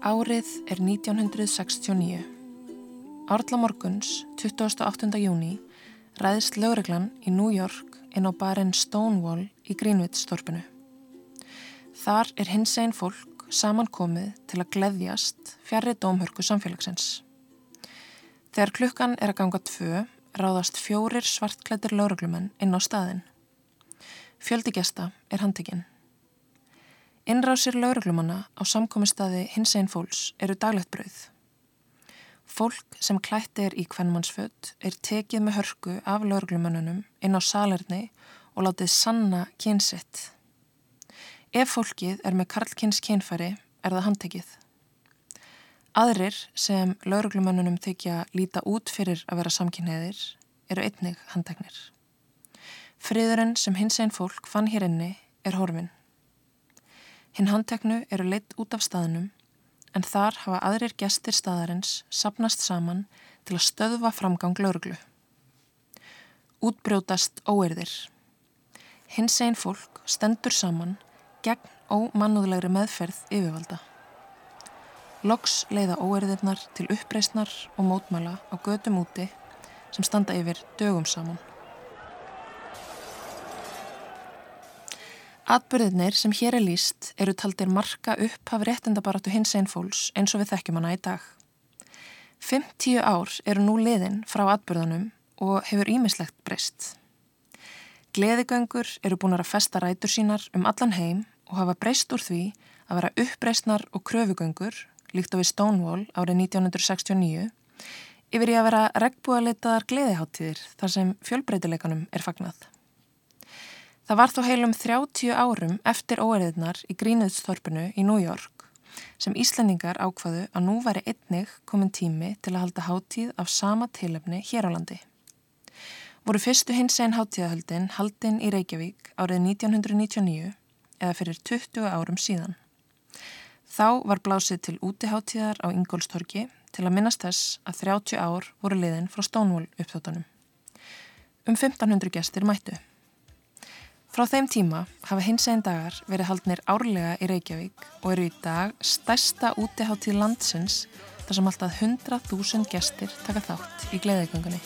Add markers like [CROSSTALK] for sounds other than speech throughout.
Árið er 1969. Árla morguns, 28. júni, ræðist lögreglan í New York inn á barinn Stonewall í Greenwich-storpinu. Þar er hins einn fólk samankomið til að gleðjast fjarrri dómhörku samfélagsins. Þegar klukkan er að ganga tvö, ráðast fjórir svartklættir lögreglumenn inn á staðin. Fjöldegesta er handtekinn. Innrásir lauruglumanna á samkomistadi hins einn fólks eru daglegt brauð. Fólk sem klætti er í kvennmannsfödd er tekið með hörku af lauruglumannunum inn á salerni og látið sanna kynsitt. Ef fólkið er með karlkynns kynfæri er það handtekið. Aðrir sem lauruglumannunum þykja líta út fyrir að vera samkynneðir eru einnig handteknir. Friðurinn sem hins einn fólk fann hér inni er horfinn. Hinn handteknu eru leitt út af staðnum en þar hafa aðrir gestir staðarins sapnast saman til að stöðva framgang lauruglu. Útbrjótast óerðir. Hins einn fólk stendur saman gegn ómannúðlegri meðferð yfirvalda. Loks leiða óerðirnar til uppreysnar og mótmæla á gödum úti sem standa yfir dögum saman. Atbyrðinir sem hér er líst eru taldir marka upp af réttindabaratu hins einn fólks eins og við þekkjum hana í dag. 50 ár eru nú liðin frá atbyrðunum og hefur ímislegt breyst. Gleðigöngur eru búin að festa rætur sínar um allan heim og hafa breyst úr því að vera uppreysnar og kröfugöngur, líkt á við Stonewall árið 1969, yfir í að vera regnbúaleitaðar gleðiháttíðir þar sem fjölbreytileikanum er fagnað. Það var þó heilum 30 árum eftir óeriðnar í Grínuðsþorpinu í New York sem Íslandingar ákvaðu að nú væri einnig komin tími til að halda háttíð af sama tilefni hér á landi. Voru fyrstu hins einn háttíðahöldin haldin í Reykjavík árið 1999 eða fyrir 20 árum síðan. Þá var blásið til útiháttíðar á Ingólstorki til að minnast þess að 30 ár voru liðin frá Stonewall uppþóttanum. Um 1500 gestir mættu. Frá þeim tíma hafa hins einn dagar verið haldnir árlega í Reykjavík og eru í dag stærsta útiháttíð landsins þar sem alltaf 100.000 gestir taka þátt í gleðiðgöngunni.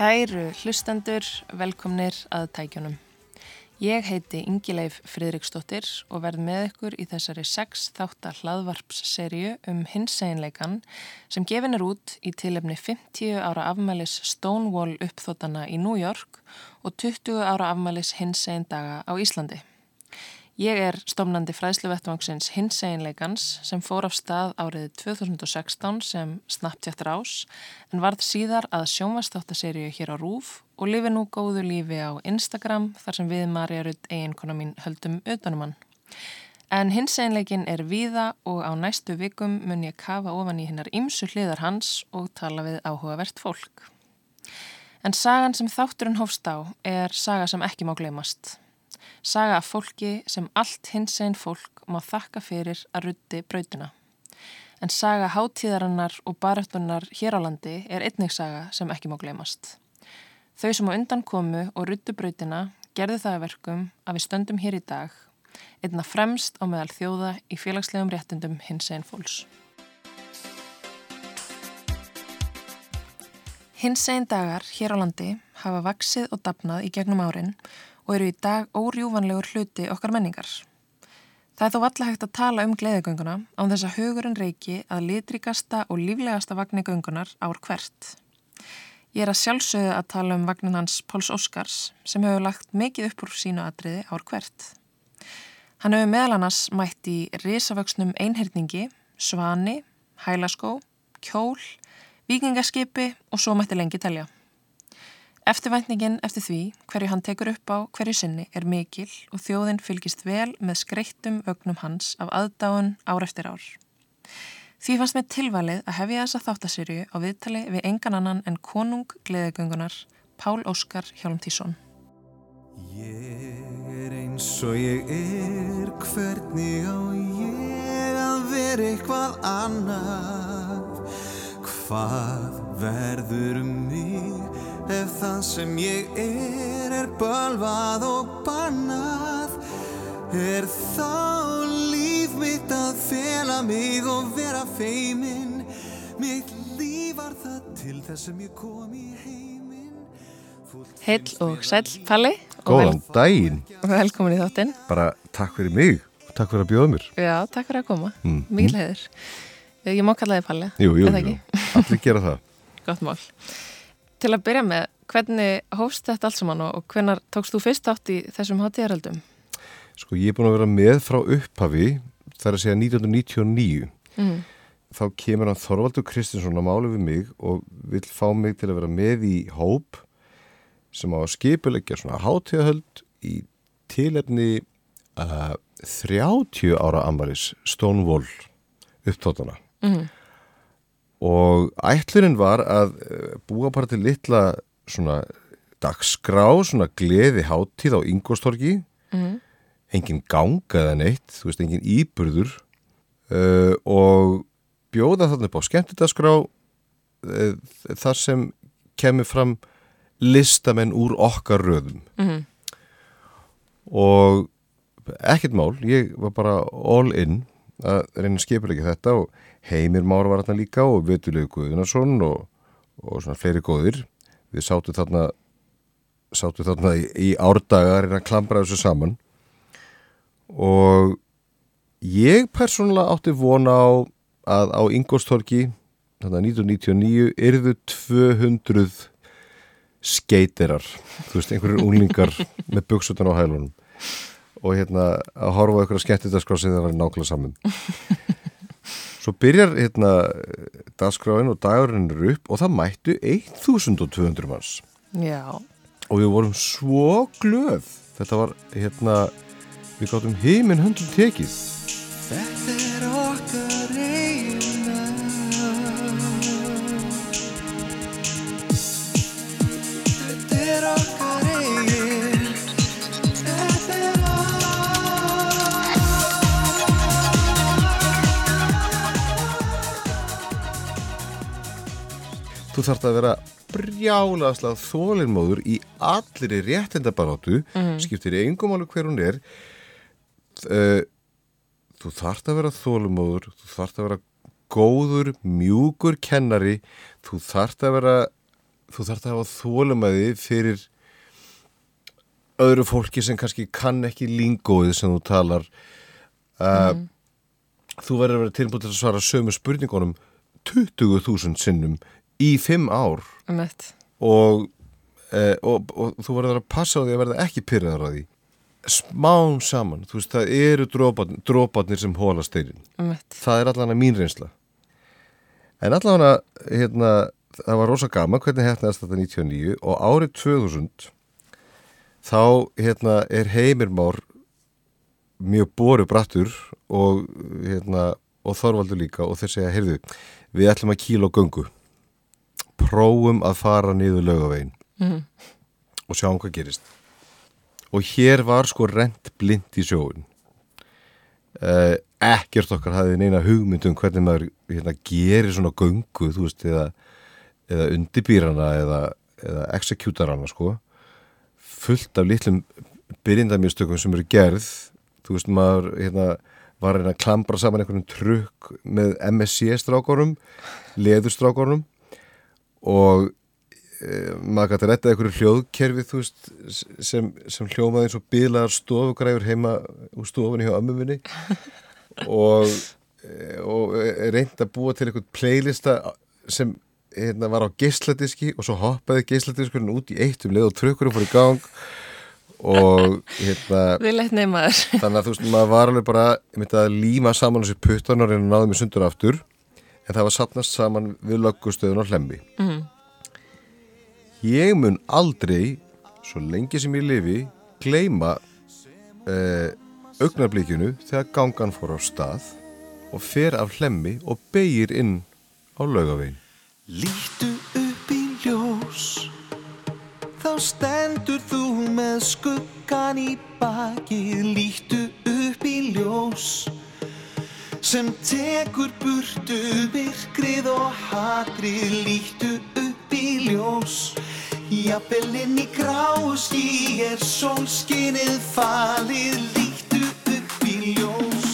Kæru hlustendur, velkomnir að tækjunum. Ég heiti Ingileif Fridriksdóttir og verð með ykkur í þessari sex þáttar hlaðvarpsserju um hinseinleikan sem gefin er út í tilefni 50 ára afmælis Stonewall uppþótana í New York og 20 ára afmælis hinsein daga á Íslandi. Ég er stofnandi fræðsluvettvangsins hins einleikans sem fór af stað árið 2016 sem Snapchat rás en varð síðar að sjónvastáttaserju hér á Rúf og lifi nú góðu lífi á Instagram þar sem við Marja Rudd eiginkona mín höldum utanum hann. En hins einleikin er víða og á næstu vikum mun ég kafa ofan í hinnar ymsu hliðar hans og tala við áhugavert fólk. En sagan sem þátturinn hófst á er saga sem ekki má glemast. Saga af fólki sem allt hins einn fólk má þakka fyrir að rutti brautuna. En saga hátíðarinnar og baröftunar hér á landi er einnig saga sem ekki má glemast. Þau sem á undan komu og ruttu brautina gerðu það verkum að við stöndum hér í dag, einna fremst á meðal þjóða í félagslegum réttindum hins einn fólks. Hins einn dagar hér á landi hafa vaksið og dapnað í gegnum árin og eru í dag órjúvanlegur hluti okkar menningar. Það er þó valla hægt að tala um gleðigönguna án þess að hugurinn reiki að litrikasta og líflegasta vagnir göngunar ár hvert. Ég er að sjálfsögðu að tala um vagnin hans Póls Óskars sem hefur lagt mikið upp úr sínu atriði ár hvert. Hann hefur meðal annars mætt í risavöksnum einherningi, svani, hælaskó, kjól, vikingaskipi og svo mætti lengi telja. Eftirvæntingin eftir því hverju hann tekur upp á hverju sinni er mikil og þjóðin fylgist vel með skreittum vögnum hans af aðdáun ár eftir ár. Því fannst með tilvalið að hefja þessa þáttasýrju á viðtali við engan annan en konung gleðegöngunar Pál Óskar Hjálmtísson. Ég er eins og ég er, hvernig á ég að vera eitthvað annað? Hvað verður um mig ef það sem ég er er bölvað og bannað? Er þá líf mitt að fela mig og vera feiminn? Mitt líf var það til þess sem ég kom í heiminn. Heill og sæl Palli og Góðan daginn, vel, velkomin í þáttinn. bara takk fyrir mig og takk fyrir að bjóða mér Já, takk fyrir að koma. Mm. Mikil heiður. Ég má kalla þig Palli. Jú, jú, er það jú, ekki? allir gera það [LAUGHS] Gott mál. Til að byrja með, hvernig hófst þetta allt saman og hvenær tókst þú fyrst átt í þessum hátíðaröldum? Sko ég er búin að vera með frá upphafi þar að segja 1999 Mm. þá kemur hann Þorvaldur Kristinsson að máli við mig og vill fá mig til að vera með í hóp sem á að skipuleggja svona hátíðahöld í tilefni uh, 30 ára amaris Stonewall upptótana Mm. Og ætlunin var að eh, búa bara til litla svona dagskrá, svona gleði hátíð á Ingostorgi Mm. engin ganga eða neitt, þú veist, engin íburður uh, og bjóða þarna upp á skemmtidaskrá uh, þar sem kemur fram listamenn úr okkar röðum Mm. og ekkert mál, ég var bara all in að reyna að skipulegja þetta og Heimir Már var þarna líka og Vetulegu Guðunarsson og, og svona fleiri góðir. Við sátum þarna sátum þarna í, í árdaga að reyna að klambra þessu saman. Og ég persónulega átti vona á að á Ingolstorki þarna 1999 yrðu 200 skeiterar, þú veist, einhverjur unglingar [LAUGHS] með buksutan á hælunum. Og hérna að horfa á einhverja skemmtidagskráð sem það var nákvæmlega saman svo byrjar hérna dagskráin og dagurinn er upp og það mættu 1200 manns. Já, og við vorum svo glöð. Þetta var hérna við gáttum heiminn höndum tekið. Þetta er okkar þú þarft að vera brjálaslega þólinmóður í allir í réttindabaróttu skiptir í engum alveg hver hún er. Uh, þú þarft að vera þólinmóður þú þarft að vera góður mjúkur kennari þú þarft að vera þú þarft að hafa þólimæði fyrir öðru fólki sem kannski kann ekki lingóið sem þú talar. Uh, þú verður að vera tilbúin til að svara sömu spurningunum 20.000 sinnum í 5 ár. Og, e, og, og þú verður að passa á því að verða ekki pyrraðar á því. Smán saman, þú veist það eru dróparnir, dróparnir sem hóla steyrin það er allan að mín reynsla. En allan að hérna, það var rosa gaman hvernig hefnaðist þetta 99 og árið 2000 þá hérna er Heimir Már mjög boru brattur og hérna og Þorvaldur líka og þeir segja, heyrðu við ætlum að kíla á göngu prófum að fara niður laugavegin Mhm. og sjáum hvað gerist. Og hér var sko rent blind í sjóun uh, ekkert okkar hafði neina hugmynd um hvernig maður hérna, gerir svona göngu þú veist, eða, eða undirbýrana eða, eða executarana sko. Fullt af litlum byrjindamjöstökum sem eru gerð. Þú veist maður hérna, var að reyna að klambra saman einhvern trukk með MSC-strákorum leðurstrákorum og e, maður gæti að retta einhverju hljóðkerfi þú veist sem, sem hljómaði eins og bilaðar stofugræfur heima úr stofunni hjá ömmu minni. Og, e, og reyndi að búa til einhvern playlista sem hérna, var á geisladiski og svo hoppaði geisladiskurinn út í eitt um leið og trukkurum fór í gang. Og hérna þannig að þú veist, maður var alveg bara að líma saman þessi puttan og reyna að náða mig sundur aftur en það var sapnast saman við löggustöðun og hlemmi. Mm. ég mun aldrei svo lengi sem ég lifi gleyma uh, augnablíkinu þegar gangan fór á stað og fer af hlemmi og beigir inn á laugavegin Lítu upp í ljós Þá stendur þú með skuggan í bakið. Lítu upp í ljós Sem tekur burtu virkrið og hatrið Lítu upp í ljós. Jafnvel inn í gráu ský er sólskinnið falið Lítu upp í ljós.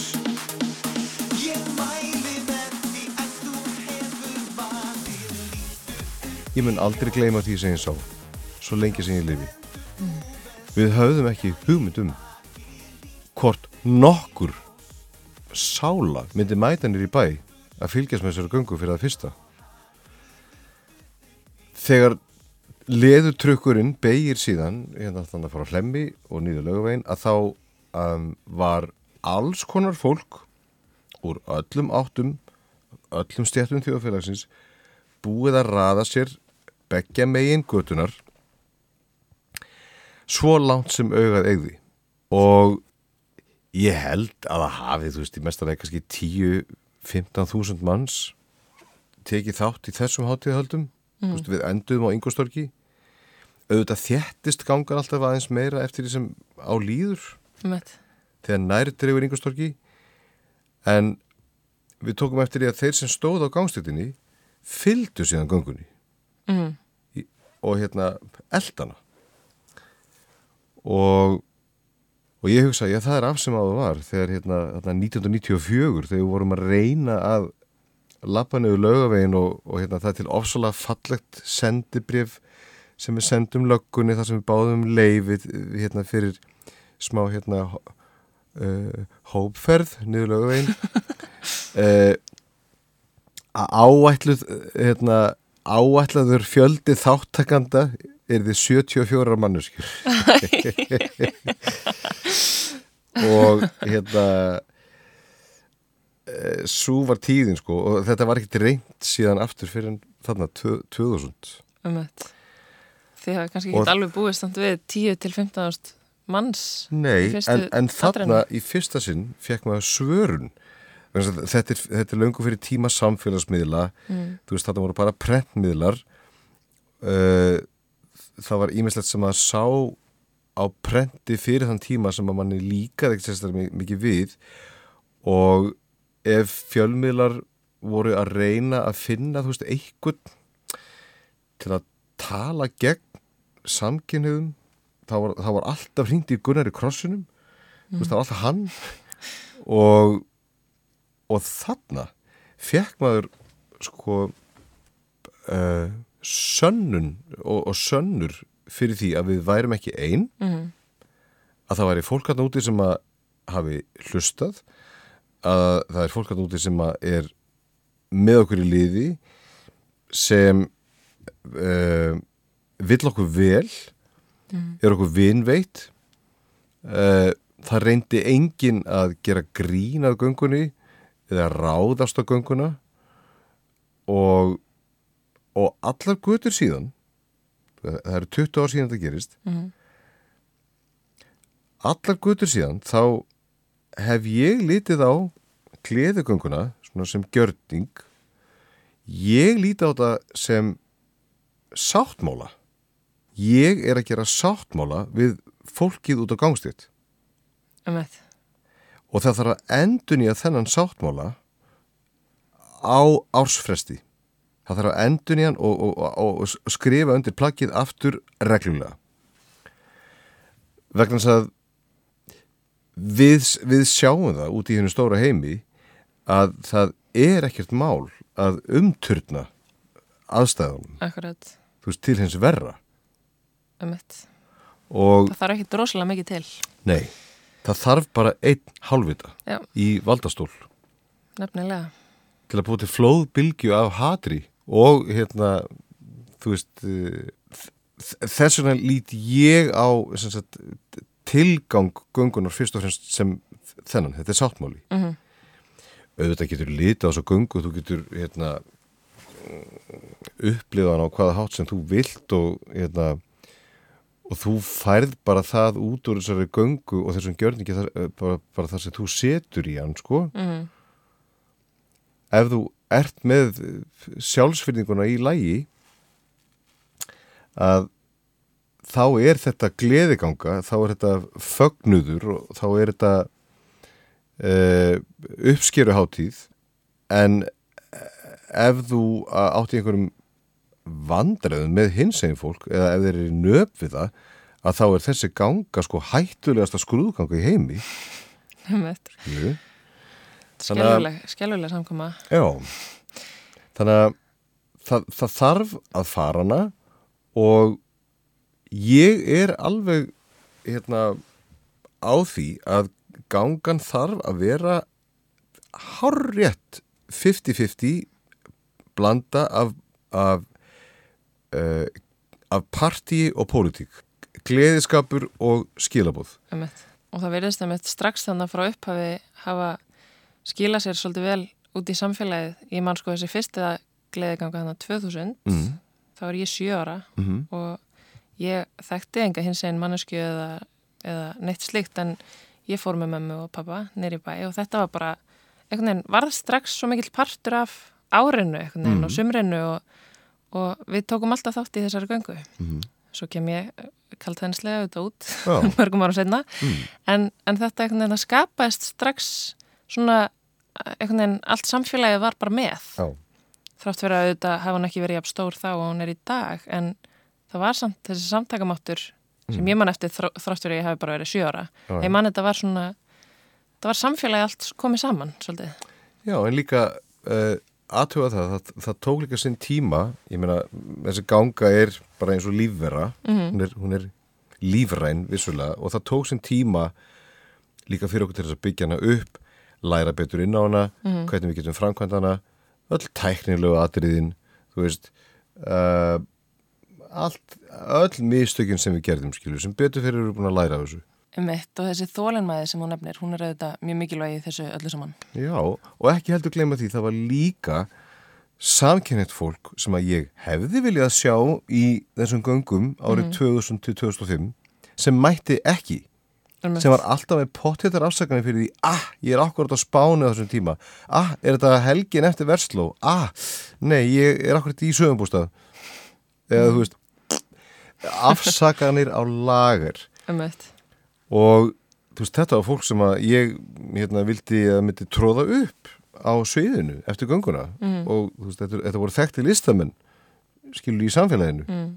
Ég mæli með því að þú hefur valið Ég mun aldrei gleyma því sem ég sá svo lengi sem ég lifi. Við höfðum ekki hugmynd um hvort nokkur sála myndi mæta nýr í bæ að fylgjast með þessari göngu fyrir það fyrsta. Þegar leðutrukkurinn beigir síðan hérna þannig að fara hlemmi og nýður lögavegin að þá um, var alls konar fólk úr öllum áttum öllum stjættum þjóðfélagsins búið að raða sér beggja megin götunar svo langt sem augað eigði og ég held að það hafi, þú veist, í mestalega kannski 10-15 þúsund manns tekið þátt í þessum hátíðahöldum mm. veist, við enduðum á Ingostorki auðvitað þjættist gangan alltaf aðeins meira eftir því sem á líður Einmitt. þegar nærtir yfir Ingostorki en við tókum eftir því að þeir sem stóð á gangstéttinni fylgdu síðan gangunni Mm. og hérna eldana og og ég hugsa, já það er af sem áður var þegar hérna, hérna 1994 þegar við vorum að reyna að lappa niður laugavegin og, og hérna það er til ofsalega fallegt sendibrif sem við sendum löggunni þar sem við báðum leifið hérna fyrir smá hérna uh, hópferð niður laugavegin uh, [LAUGHS] að áætluð hérna áætlaður fjöldi þáttakanda er þið 74 manneskjur [LAUGHS] [LAUGHS] og hérna e, svo var tíðin sko og þetta var ekkert reynd síðan aftur fyrir þarna 2000 Einmitt. Þið hafa kannski Og- ekki alveg búist samt við 10-15 manns Nei, í fyrstu en, en þarna í fyrsta sinn fekk maður svörun. Þetta er, þetta er löngu fyrir tíma samfélagsmiðla. Mm. þú veist þarna voru bara prentmiðlar. Uh, það var ímislegt sem að sá á prenti fyrir þann tíma sem að manni líkaði ekki sérstaklega mi- mikið við og ef fjölmiðlar voru að reyna að finna þú veist einhvern til að tala gegn samkynniðum þá var, var alltaf hringt í Gunnar í krossinum þú veist það var alltaf hann og og þarna fekk maður sko uh, sönnun og, og sönnur fyrir því að við værum ekki einn Mm. að það væri fólk hann úti sem að hafi hlustað að það er fólk hann úti sem að er með okkur í liði sem uh, vill okkur vel er okkur vinveitt uh, það reyndi engin að gera grín að göngunni eða ráðast á gönguna og og allar gutur síðan það eru 20 ár síðan þetta gerist. Mhm. allar gutur síðan þá hef ég litið á gleðugönguna svona sem gjörning. Ég líti á þetta sem sáttmála. Ég er að gera sáttmála við fólkið út á gangstétt. Einmitt. og það þarf að endunýja þennan sáttmála á ársfresti það þarf að endunýja hann og, og, og, og skrifa undir plaggið aftur reglulega vegna þess að við, við sjáum það út í hennu stóra heimi að það er ekkert mál að umturna aðstæðunum, Akkurat. þú veist, til hins verra Einmitt. og Það þarf ekki droslega mikið til. nei, það þarf bara einn hálfvita Já, í valdastól nefnilega. til að búið til flóðbylgju af hatri og hérna þú veist eh, þess vegna lít ég á sagt, tilgang göngunar fyrst og fremst sem þennan, þetta er sáttmáli. Mm auðvitað getur litið á svo göngu þú getur hérna upplifa hann á hvaða hátt sem þú vilt og, hérna, og þú færð bara það út úr þessari göngu og þessum gjörningi þar, eh, bara, bara það sem þú setur í hann sko. Mm. ef þú ert með sjálfsfyrninguna í lægi að þá er þetta gleðiganga, þá er þetta fögnuður og þá er þetta uh, uppskeruháttíð en ef þú átt í einhverjum vandræðum með hins einn fólk eða ef þeir eru nöp við það að þá er þessi ganga sko hættulegasta skrúðganga í heimi. Einmitt. Skelvuleg samkoma. Já, þannig að það, það þarf að fara hana og ég er alveg hérna á því að gangan þarf að vera hárrétt 50-50 blanda af af, uh, af partí og pólitík gleðiskapur og skilabóð og það verðist að mitt strax þannig frá upphafi hafa skila sér svolítið vel út í samfélagið ég man sko þessi fyrsta gleðiganga þannig 2000 mm. þá er ég sjö ára Mm -hmm. og ég þekkti enga hins einn mannesku eða, eða neitt slikt en ég fór með mömmu og pappa nýri bæ og þetta var bara veginn varð strax svo mikill partur af árinu veginn Mhm. og sumrinu og, og við tókum alltaf þátt í þessari göngu Mhm. svo kem ég kalt þenslega auðvitað út [LAUGHS] mörgum ára senna Mm. en, en þetta að skapaðist strax svona einhvern veginn allt samfélagið var bara með. Já. þrátt fyrir að auðvitað hafa hún ekki verið jafn stór þá og hún er í dag en það var samt þessi samtakamáttur sem ég man eftir þrá- þrátt fyrir að ég hafi bara verið Já. ég man þetta var svona það var samfélagið allt komið saman svolítið. Já, en líka uh, aðtuga það, það, það tók líka sinn tíma, ég meina, þessi ganga er bara eins og lífvera, hún, er, hún er lífræn vissulega og það tók sinn tíma líka fyrir okkur til þess að byggja hana upp, læra betur inn á hana, hvernig við getum framkvæmt hana, öll tæknilegu atriðin, þú veist, uh, allt, öll mistökin sem við gerðum, skilju, sem betur fyrir við búin að læra þessu. Emitt, og þessi þólenmæði sem hún nefnir hún er auðvitað mjög mikilvægi í þessu öllu saman Já, og ekki heldur gleyma því það var líka samkennett fólk sem að ég hefði viljað sjá í þessum göngum árið 2000 til 2005 sem mætti ekki. Sem var alltaf með pottéttar afsakanir fyrir því ah, ég er akkurat á spánu á þessum tíma. Ah, er þetta helgin eftir versló? Ah, nei, ég er akkurat í sögumbústað eða þú veist afsakanir á lager. Og þú veist, þetta var fólk sem að ég hérna, vildi að myndi tróða upp á sviðinu eftir gönguna. Og þú veist, þetta, þetta voru þekkti listamenn skilur í samfélaginu. Mm.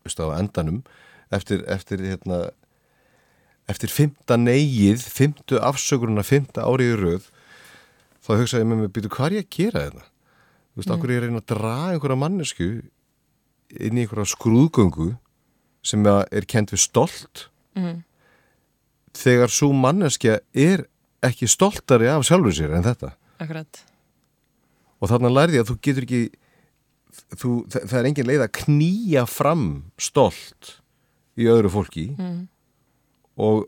þú veist, á endanum eftir, eftir hérna eftir fymta neigið fymtu afsökuruna, fymta árið í röð þá hugsaði ég með mig býtu hvað er ég að gera þetta þú veist, okkur er ég reyna að draga einhverja mannesku inn í einhverja skrúðgöngu sem er kent við stolt? Mm. þegar svo manneskja er ekki stoltari af sjálfur sér en þetta. Akkurat. Og þarna lærði ég að þú getur ekki þú, það, það er engin leið að knýja fram stolt í öðru fólki. Mm. Og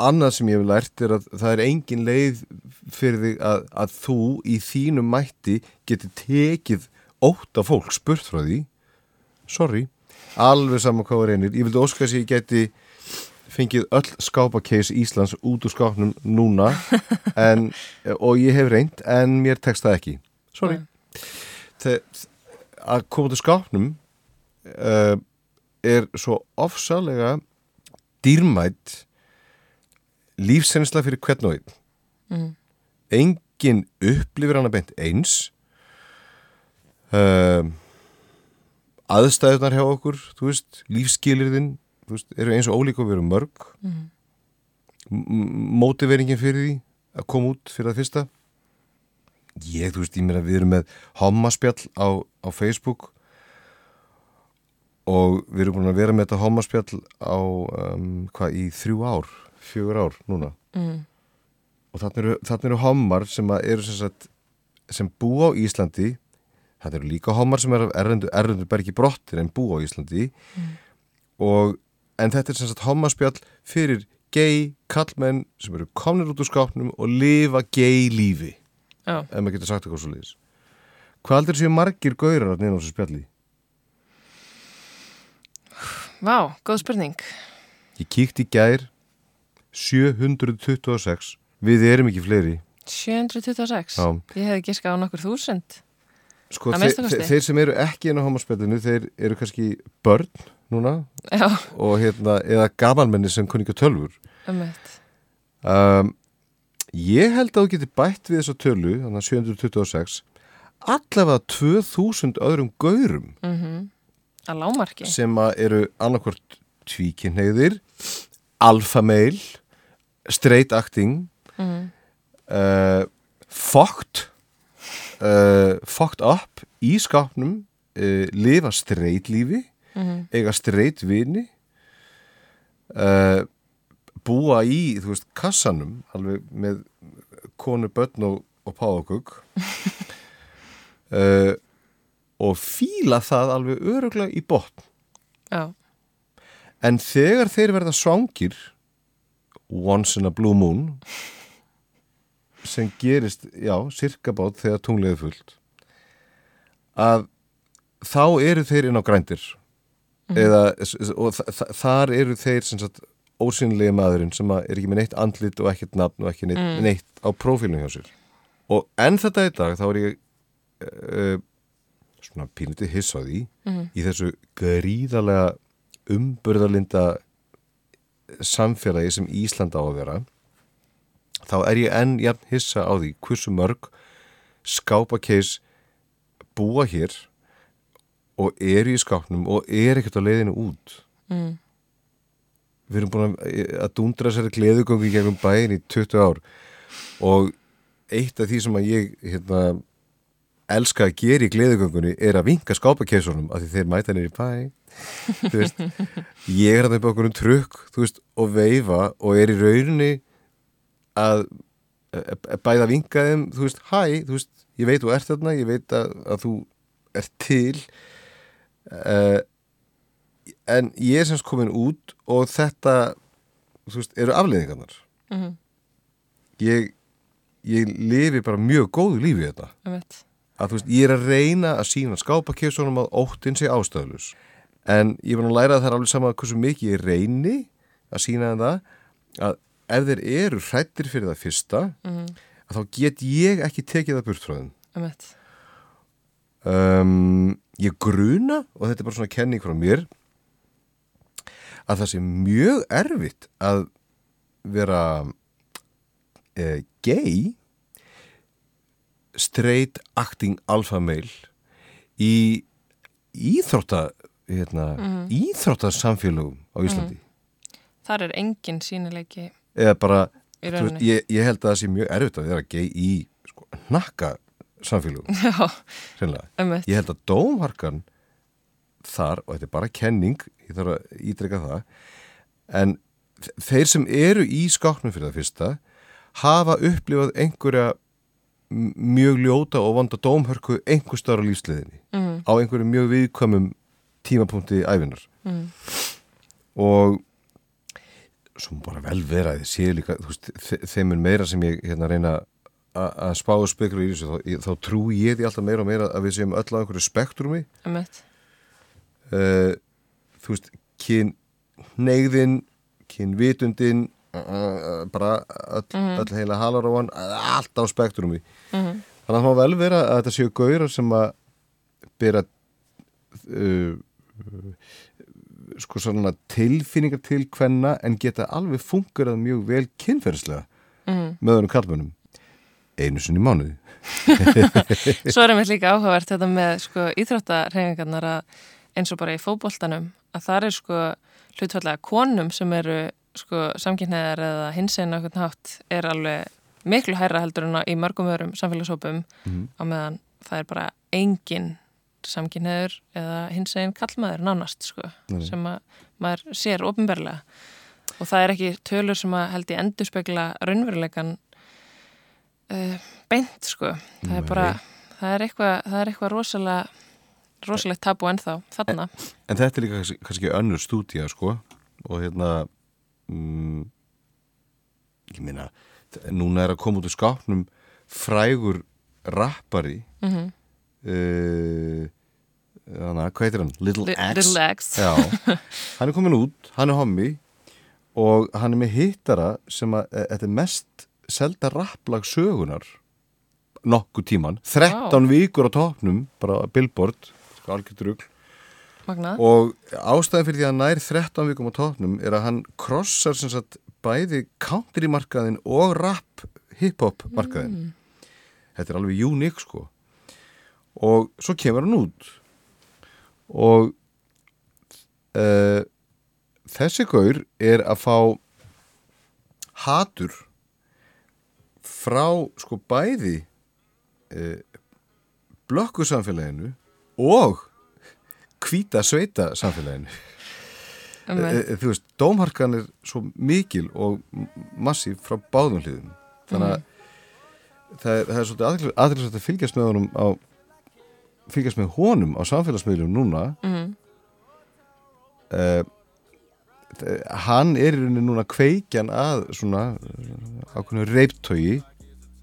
annað sem ég hef lært er að það er engin leið fyrir þig að, að þú í þínu mætti getur tekið óta fólk spurt frá því. Sorry, alveg saman hvað var einir ég vildi óska að ég geti fengið öll skápakeis Íslands út úr skápnum núna. [LAUGHS] En, og ég hef reynd en mér tekst það ekki. Sorry. Þe, að koma úr skápnum uh, er svo ofsalega dýrmætt lífsensla fyrir hvern og einn Mm. engin upplifir hana beint eins uh, aðstæðunar hjá okkur þú veist, veist, eru eins og ólík og við erum mörg Mm. Mótiveringin fyrir því að koma út fyrir það fyrsta ég, þú veist, ég meina við erum með hommaspjall á, á Facebook og við erum búin að vera með þetta hommaspjall á um, hvað, í þrjú ár fjögur ár núna. Mm. og þannig eru, þarna eru hommar sem eru sem, sagt, sem búa á Íslandi. Þetta eru líka hommar sem af erlendu, erlendu bergi brottir en búa á Íslandi. Og en þetta er sem sagt hommaspjall fyrir gay kallmenn sem eru komnir út úr skápnum og lifa gay lífi. Já, ef maður getur sagt eitthvað svo liðis Hvað aldrei séu margir gaurar að neina á þessu spjalli? Vá, góð spurning. Ég kíkti í gær 726 Við erum ekki fleiri 726? Já. Ég hefði giskað á nokkur þúsund. Sko, Að þe minnsta kosti. þe þeir sem eru ekki inn á homospjallinu þeir eru kannski börn núna Já, og hérna, eða gamanmenni sem kunni ekki á tölfur um Ég held að þú getur bætt við þessa tölu, þannig að 726 allavega 2000 öðrum gaurum Að lámarki. sem að eru annarkvort tvíkinneiðir alfameil straight acting. Uh, fucked uh, fucked up í skápnum uh, lifa straight lífi eiga straight vini búa í þú veist kassanum alveg með konu börn og, og páagugg [LAUGHS] uh, og fíla það alveg öruglega í botn. Já, En þegar þeir verða svangir once in a blue moon sem gerist, já, cirka bát þegar tunglið er fullt að þá eru þeir inn á grændir. Eða, og þa þa þar eru þeir sem sagt ósynlega maðurinn sem er ekki með neitt andlit og ekkert nafn og ekki neitt, neitt á prófílum hjá sér. Og enn þetta í dag þá er ég uh, svona pínlítið hiss á því í þessu gríðarlega umburðarlinda samfélagi sem Ísland á að vera þá er ég enn jafn hissa á því hversu mörg skápakeis búa hér og eru í skápnum og er ekkert á leiðinu út Mm. við erum búin að, dundra sér gleðugöngu í gegnum bæin í 20 ár og eitt af því sem að ég hérna, elska að gera í gleðugöngunni er að vinka skápakeisunum af því þeir mæta nýri bæ veist, ég er að það okkur um trukk veist, og veifa og er í rauninni að bæða að vinka þeim þú veist, hæ, þú veist, ég veit þú ert þarna ég veit að, að þú ert til uh, en ég er semst komin út og þetta þú veist, eru afleiðingarnar Mhm. ég ég lifi bara mjög góðu lífi þetta um eitt. Að þú veist, ég er að reyna að sína skápakessunum að óttin sé ástæðlus en ég var nú að læra að það er alveg sama hversu mikið ég reyni að sína það að ef þeir eru hrættir fyrir það fyrsta að þá get ég ekki tekið það burt frá þeim. Um um, ég gruna og þetta er bara svona kenning frá mér að það sé mjög erfitt að vera eh, gay straight acting alpha male í íþrótta hérna, íþróttasamfélögum á Íslandi. Þar er engin sínileiki eða bara veist, ég, ég held að það sé mjög erfitt að vera gay í sko, nakka samfélögum um. [LAUGHS] Ég held að dómharkan þar, og þetta er bara kenning, ég þarf að ídreka það, en þeir sem eru í skáknum fyrir það fyrsta hafa upplifað einhverja mjög ljóta og vonda dómhörku einhver starf á lífsliðinni Mm. á einhverju mjög viðkvæmum tímapunkti æfinar Mm. og má bara vel vera þið séu líka þú veist, þe- þeim er meira sem ég hérna reyna að spá og spekla í þessu þá, þá trú ég því alltaf meira og meira að við séum öll á einhverju spektrumi. Um uh, þú veist, kyn neyðin, kyn vitundin bara öll, öll heila halaróan allt á spektrumi Mhm. þannig að það má vel vera að þetta séu gaurar sem að bera uh, sko svona tilfinningar til hvenna en geta alveg fungerað mjög vel kynferðslega Mhm. með önum kallmönnum einu sinni mánuði [LAUGHS] Svo er mér líka áhugavert þetta með sko, íþróttarhefingarnar að eins og bara í fótboltanum að það er sko hlutfallega konum sem eru sko samkynneðar eða hinsegin okkur nátt er alveg miklu hærra heldur en í mörgum öðrum samfélagshópum á meðan það er bara engin samkynneður eða hinsegin kallmaður nánast sko Nei. sem að maður sér ofinberlega og það er ekki tölur sem að held ég endurspegla raunveruleikan uh, beint sko. Það er Nei. bara, það er eitthvað það er eitthvað rosalega rosalegt tabu ennþá, þarna. En þetta er líka kannski, kannski önnur stúdía sko. Og hérna mm, ég meina þ- núna er að koma út úr skápnum frægur rappari. Mm uh, hana, hvað heitir hann? Little Li- X? Little. Já, [LAUGHS] hann er komin út, hann er hommi og hann er með hittara sem að, e, þetta er mest selda rapplag sögunar nokkuð tíman, 13 vikur á topnum, bara billboard sko algjörður rugl. Magnað. og ástæðan fyrir því að hann nær 13 vikum á topnum er að hann krossar sem sagt bæði country markaðin og rap hip-hop markaðin þetta er alveg uník sko. Og svo kemur hann út. Og uh, þessi gaur er að fá hatur frá sko bæði uh, blökku samfélaginu og hvíta sveita samfélaginu þú veist, dómharkan er svo mikil og massíf frá báðum hliðum. Þannig að það, er, það er svolítið aðriðsvægt að fylgjast með honum á fylgjast með honum á samfélagsmiðlum núna. Mhm. uh, hann er í rauninni núna kveikjan að svona ákveðinu reiptogi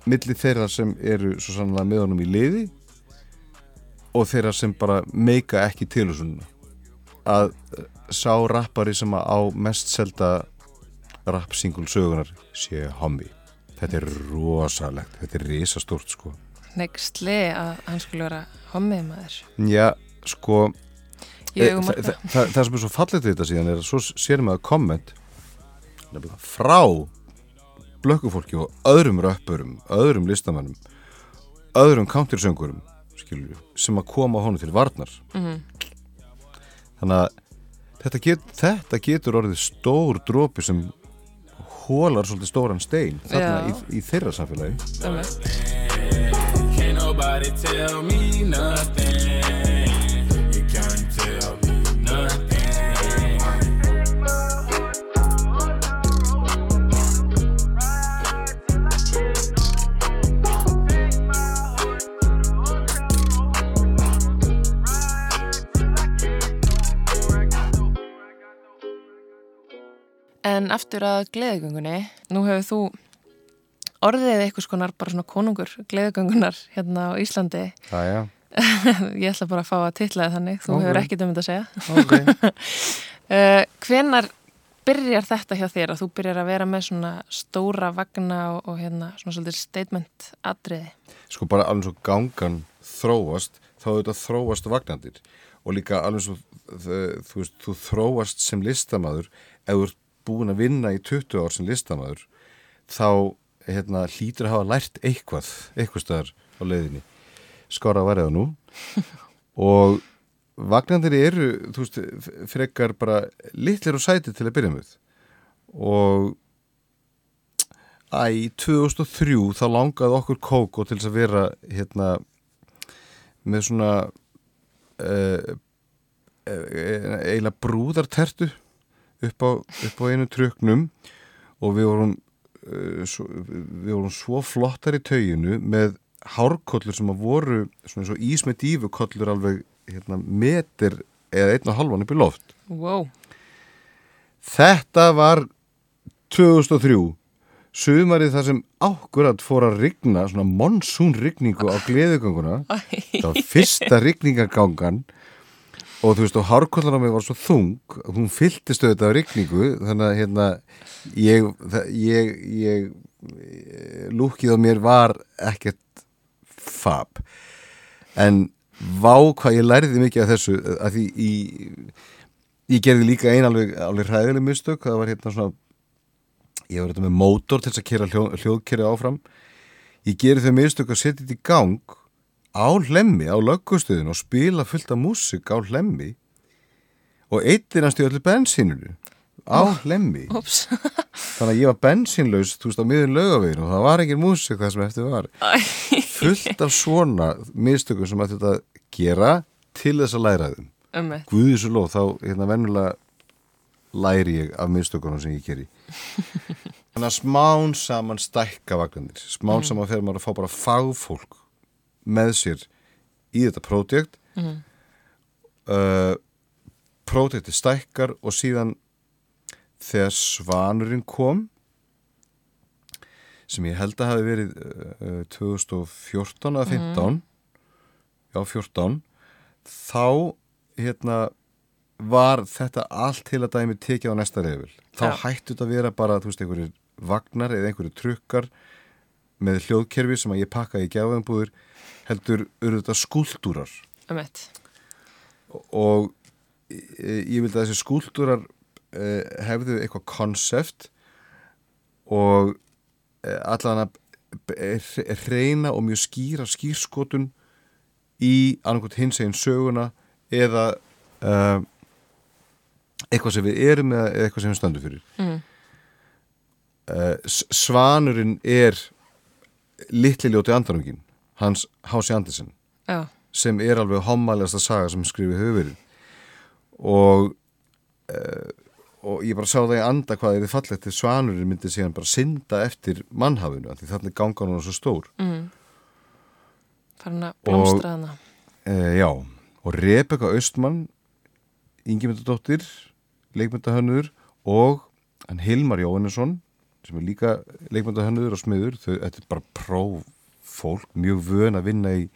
milli þeirra sem eru svo sannlega með honum í liði og þeirra sem bara meika ekki til svona að eh, sá rappari sem að á mest selda rappsingul sögunar sé hommi þetta er rosalegt, þetta er risastórt sko Nextli að hann skulle vera hommið maður. já, sko Eh, augum það, margra. það, sem er svo fallið til þetta síðan er að svo sér maður komment nefnilega frá blökkufólki og öðrum röppurum, öðrum listamannum öðrum við, sem að koma honum til varnar Mhm. Þannig að þetta, get, þetta getur orðið stór drópi sem hólar svolítið stóran stein þarna í, í þeirra samfélagi En aftur að gleðigöngunni, nú hefur þú orðið eitthvað skonar bara svona konungur gleðigöngunar hérna á Íslandi. Æja, [LAUGHS] Ég ætla bara að fá að titla það þannig, þú Ok. hefur ekkert um þetta að segja. ok [LAUGHS] Uh, hvenar byrjar þetta hjá þér að þú byrjar að vera með svona stóra vagna og, og hérna svona svolítið statement atriði? sko bara alveg svo gangan þróast þá er þetta þróast vagnandir og líka alveg svo þú veist, þú þróast sem listamaður ef þú ert búin að vinna í 20 ár sem listamaður þá hérna, hlýtur að hafa lært eitthvað eitthvað stöðar á leiðinni. Skora að væri það nú. [LAUGHS] Og vagnandir eru veist, frekar bara litlir og sæti til að byrja með. Og Æ, í 2003 þá langaði okkur Kókó til að vera hérna með svona uh, eiginlega brúðartertu upp á, upp á einu tröknum og við vorum uh, svo, við vorum svo flottar í tauginu með hárkollur sem að voru svona svo ís með dífukollur alveg hérna, meter eða einn og halvan upp í loft. Wow, Þetta var 2003 sumarið þar sem ákkurat fór að rigna svona monsúnrigningu á gleðuganguna það var fyrsta rigningagangan og þú veist og hárkollan á mig var svo þung hún fylltist auðvitað af rigningu þannig að hérna ég, ég, ég eh, lúkið á mér var ekkert fab en vá hvað ég lærði mikið af þessu að því í ég gerði líka ein alveg, alveg hræðileg mistök það var hérna svona ég var þetta með mótor til þess að kera hljó, hljóðkerri áfram. Ég gerði þau mistök að setja þetta í gang á hlemmi á löggustöðun og spila fullt af músik á hlemmi og eittir hans til öllu bensínunu á hlemmi ups, [LAUGHS] þannig að ég var bensínlaus þú veist á miður lögaveginu og það var ekki músik það sem eftir var. Fullt af svona mistökum sem að þetta gera til þess að læra þeim. Ummitt. Guðið svo lóð, þá hérna vennulega læri ég af mistökunum sem ég geri. [LAUGHS] Þannig að smán saman stækka vagnandir. Smán saman fer maður að fá bara fagfólk með sér í þetta prójekt. Mm. Uh, Prójekti stækkar og síðan þegar svanurinn kom sem ég held að hafi verið uh, 2014 eða 15 já 14 þá hérna var þetta allt til að dæmi tekið á næsta reyfil þá Já. hættu þetta að vera bara þú veist einhverjir vagnar eða einhverjir trukkar með hljóðkerfi sem að ég pakkaði í gjáðanbúður heldur eru þetta skúltúrar og e, ég vildi að þessi skúltúrar e, hefðu eitthvað konsept og e, allan að reyna og mjög skýra skýrskotun í annarkot hins eginn söguna eða e, eitthvað sem við erum eða eitthvað sem við stöndum fyrir. Mm. e, Svanurinn er litli ljóti andanungin hans Hási Andersen Já, sem er alveg hommalegasta saga sem skrifið verið og uh, og ég bara sá það í anda hvað er þið fallegt til svanurinn myndi síðan bara synda eftir mannhafinu af því þannig gangan hún er svo stór mm. farin að blómstra hana. uh, já, og Rebecca Austmann Ingimundadóttir leikmyndahönnur og hann Hilmar Jóhannesson sem er líka leikmyndahönnur og smiður þau, þetta er bara prófólk mjög vön að vinna í,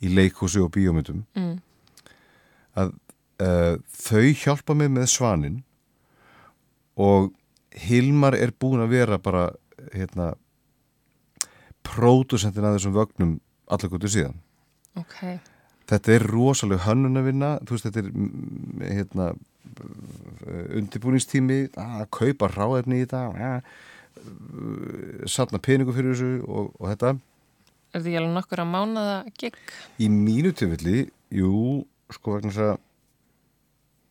í leikhúsi og bíómyndum Mm. að uh, þau hjálpa mig með svanin og Hilmar er búin að vera bara hérna pródusentin að þessum vögnum allar góttu síðan. Ok, þetta er rosalega hönnun að vinna þú veist þetta er hérna undirbúningstími að kaupa ráðefni í þetta að, satna peningu fyrir þessu og, og þetta er þetta ekki alveg nokkur að mánaða gig? Í mínu tilfelli, jú, sko vegna þess að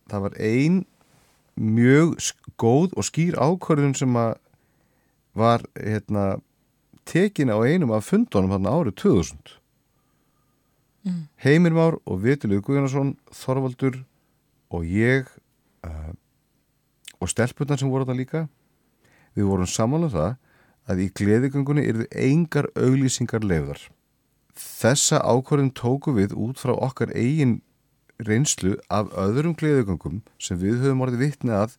það var ein mjög góð og skýr ákvörðun sem að var hérna, tekin á einum af fundunum hann árið 2000. Mm. Heimir Már og Vitiluð Guðjónsson, Þorvaldur og ég uh, og stelpundan sem voru þetta líka, við vorum saman um það að í gleðigöngunni yrðu engar auglýsingar lefðar. Þessa ákvörðin tóku við út frá okkar eigin reynslu af öðrum gleðugöngum sem við höfum orðið vitni að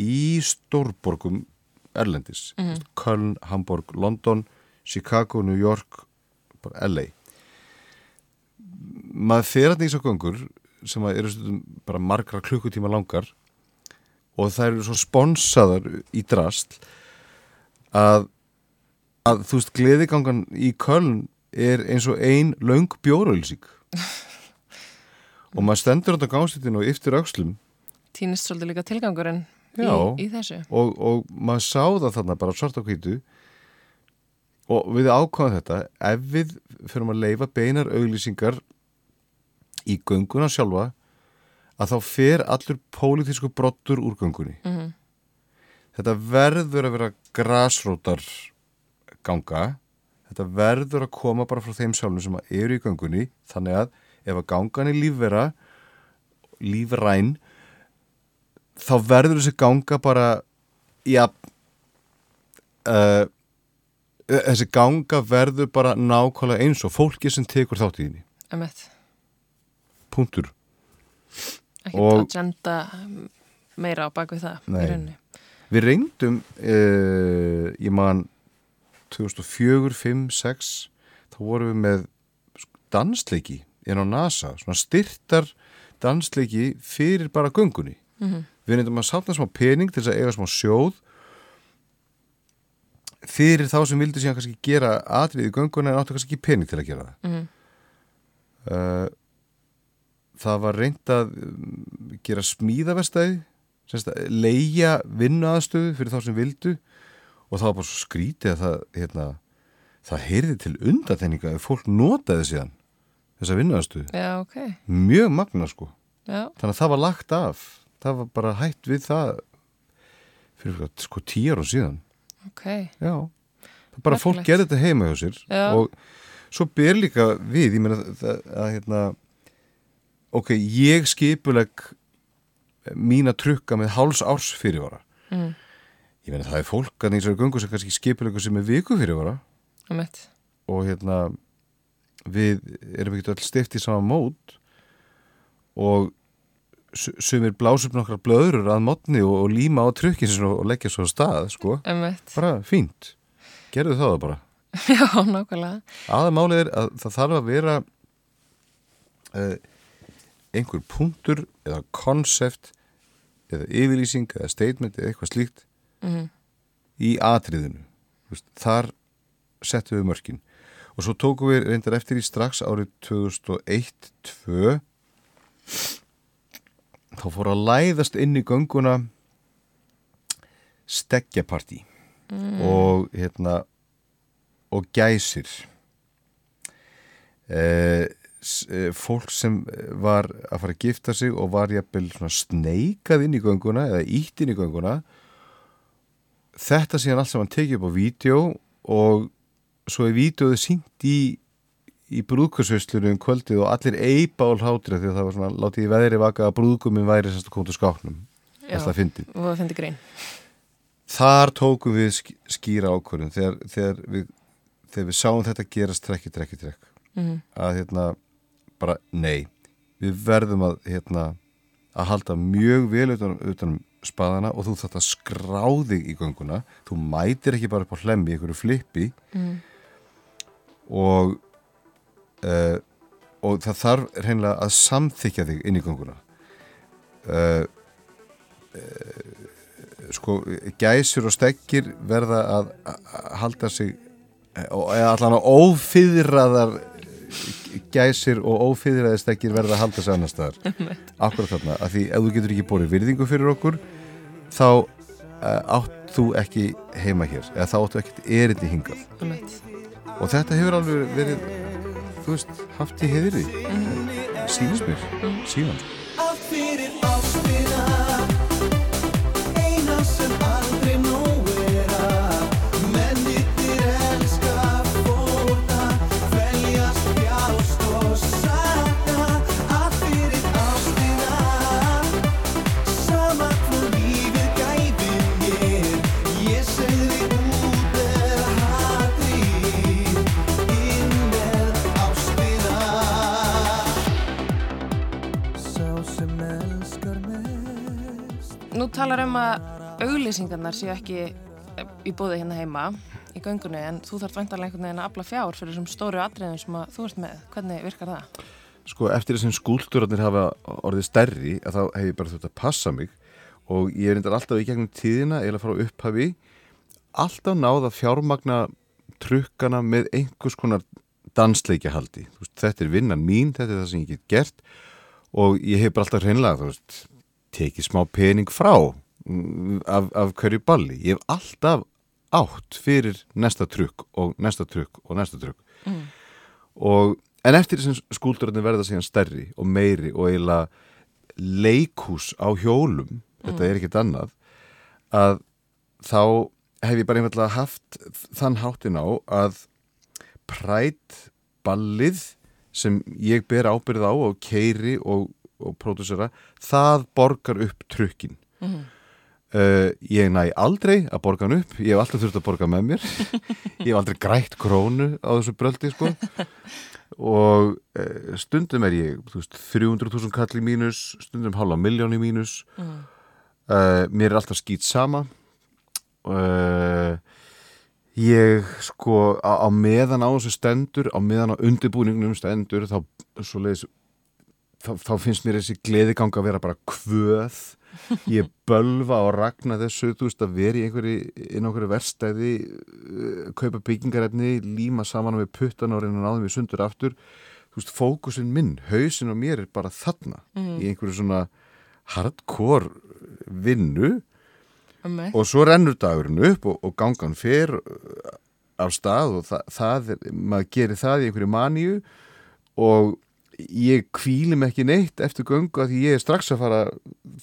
í stórborgum Erlendis. Mm. Köln, Hamburg, London, Chicago, New York, bara LA. Maður fer að nýsa göngur sem eru stundum bara margra klukkutíma langar og það eru svo sponsaðar í drast að, að þú veist, gleðigangan í Köln er eins og ein löng bjórauðlýsing [LAUGHS] og maður stendur á gangstýttinu og yftir öxlum. Týnist svolítið líka tilgangurinn í, í þessu. og, og maður sá það þarna bara svart á hvítu. Og við ákvæðum þetta ef við fyrir að leifa beinar auglýsingar í gönguna sjálfa að þá fer allur pólitísku brottur úr göngunni. Mm þetta verður að vera grasrótar ganga þetta verður að koma bara frá þeim sjálfum sem eru í göngunni þannig að ef að gangan er lífvera lífræn þá verður þessi ganga bara já uh, þessi ganga verður bara nákvæmlega eins og fólki sem tekur þátt í henni Emmett. punktur Ekkert Og- agenda meira á baku það. í Nei. rauninni. Við reyndum, uh, ég man 2004, 5, 6, þá vorum við með dansleiki inn á NASA, svona styrtar dansleiki fyrir bara göngunni. Mhm. Við reyndum að sátna smá pening til þess að eiga smá sjóð fyrir þá sem vildi síðan kannski gera atrið í gönguna en áttu kannski ekki pening til að gera það. Mhm. Uh, það var reynd að um, gera smíðavestæði leia vinnuaðstöðu fyrir þá sem vildu og það var bara svo skrítið að það hérna, það heyrði til undatenninga ef fólk notaði síðan þessa vinnuaðstöðu, Já, ok. mjög magna sko Já, þannig að það var lagt af það var bara hætt við það fyrir sko tíjar og síðan ok. já, það bara fólk Merkilegt. gerði þetta heima hjá sér Já. og svo ber líka við, ég meina það, að hérna ok, ég skipuleg mína trukka með háls árs fyrirvara Mm. ég meina það er fólk að nýsari göngu sem kannski skipulegur sem er viku fyrirvara Emmett. og hérna við erum ekki öll stift í sama mót og su- sumir blásum nokkrar blöður að modni og, og líma á trukkin og leggja svo á stað, sko Emmett. bara fínt, gerðu það bara [LAUGHS] Já, nákvæmlega. aðamálið er að það þarf að vera uh, einhver punktur eða konsept eða yfirlýsing eða statement eða eitthvað slíkt í atriðinu. Þú veist, þar settum við mörkin. Og svo tókum við reyndar eftir í strax árið 2001-2 þá fór að læðast inn í gönguna steggjapartí og hérna og gæsir. S- eh, fólk sem var að fara að gifta sig og var jafnvel svona sneikað inn í gönguna eða ítt inn í gönguna. Þetta síðan allt saman tekið upp á vídeo og svo er vídeoðu sínt í í brúðkursveislunum um kvöldið og allir eipa á hlátra því að það var svona látið í veðri vaka að brúðguminn væri sérst að koma til skápnum. Já. og það finnir grein. Þar tókum við sk skýra ákvörðun. Þegar, þegar, við, þegar við sáum þetta gerast trekki, trekki, trekk. Mhm. að hérna bara nei, við verðum að hérna að halda mjög vel utan, utan um spaðana og þú þarft að skráði í gönguna. Þú mætir ekki bara upp á hlemmi einhverju flippi. Og uh, og það þarf reynilega að samþykja þig inn í gönguna. Uh, sko, gæsir og stekkir verða að, að halda sig og- eða allan að ófyðraðar gæsir og ófyðraðar stekkir verða að halda sig annar staðar. [LAUGHS] Akkurat þarna, að því ef þú getur ekki borið virðingu fyrir okkur þá uh, átt þú ekki heima hér, eða þá áttu ekkert erindi hingað. Og þetta hefur alveg verið þú veist, haft í heiðri. Sínist mér, síðan talar um að auglýsingarnar séu ekki eh, í bóði hérna heima í göngunni en þú þarf væntanlega einhvern veginn að afla fjár fyrir þessum stóru atriðum sem þú ert með. Hvernig virkar það? sko eftir þessum skúltúrarnir hafa orðið stærri að þá hef ég bara þurft að passa mig og ég er reyndar alltaf í gegnum tíðina eða frá upphafi alltaf náð að fjármagna trukkana með einhvers konar dansleikjahaldi Þú veist, þetta er vinnan mín, þetta er það sem ég get gert og ég hef bara alltaf hreinlega veist, tekið smá pening frá af, af hverju balli. Ég hef alltaf átt fyrir næsta trukk og næsta trukk og næsta trukk. Og, en eftir þessum skúldurarnir verða síðan stærri og meiri og eiginlega leikhús á hjólum þetta er ekkert annað að þá hef ég bara einhverlega haft þann háttin á að prætt ballið sem ég ber ábyrð á og keiri og, og pródusera, það borgar upp trukkin uh, ég næ aldrei að borga hann upp. Ég hef alltaf þurft að borga með mér. Ég hef aldrei grætt krónu á þessu bröldi sko. Og uh, stundum er ég þú veist, 300.000 kall í mínus stundum halva miljón í mínus. Uh, mér er alltaf skýt sama. Ég sko á, á meðan á þessu stendur á meðan á undirbúningnum stendur þá, svoleiðis, þá, þá finnst mér þessi gleðigang að vera bara kvöð ég bölva og ragna þessu þú veist að vera í einhverju inn á einhverju verstæði uh, kaupa byggingarefni, líma saman með puttan og reyna náðum við sundur aftur. Þú veist, fókusin minn, hausin og mér er bara þarna í einhverju svona hardcore vinnu. Um og svo rennur dagurinn upp og, og gangan fer uh, af stað og það, það er, maður gerir það í einhverju maníu og ég kvílim ekki neitt eftir göngu að ég er strax að fara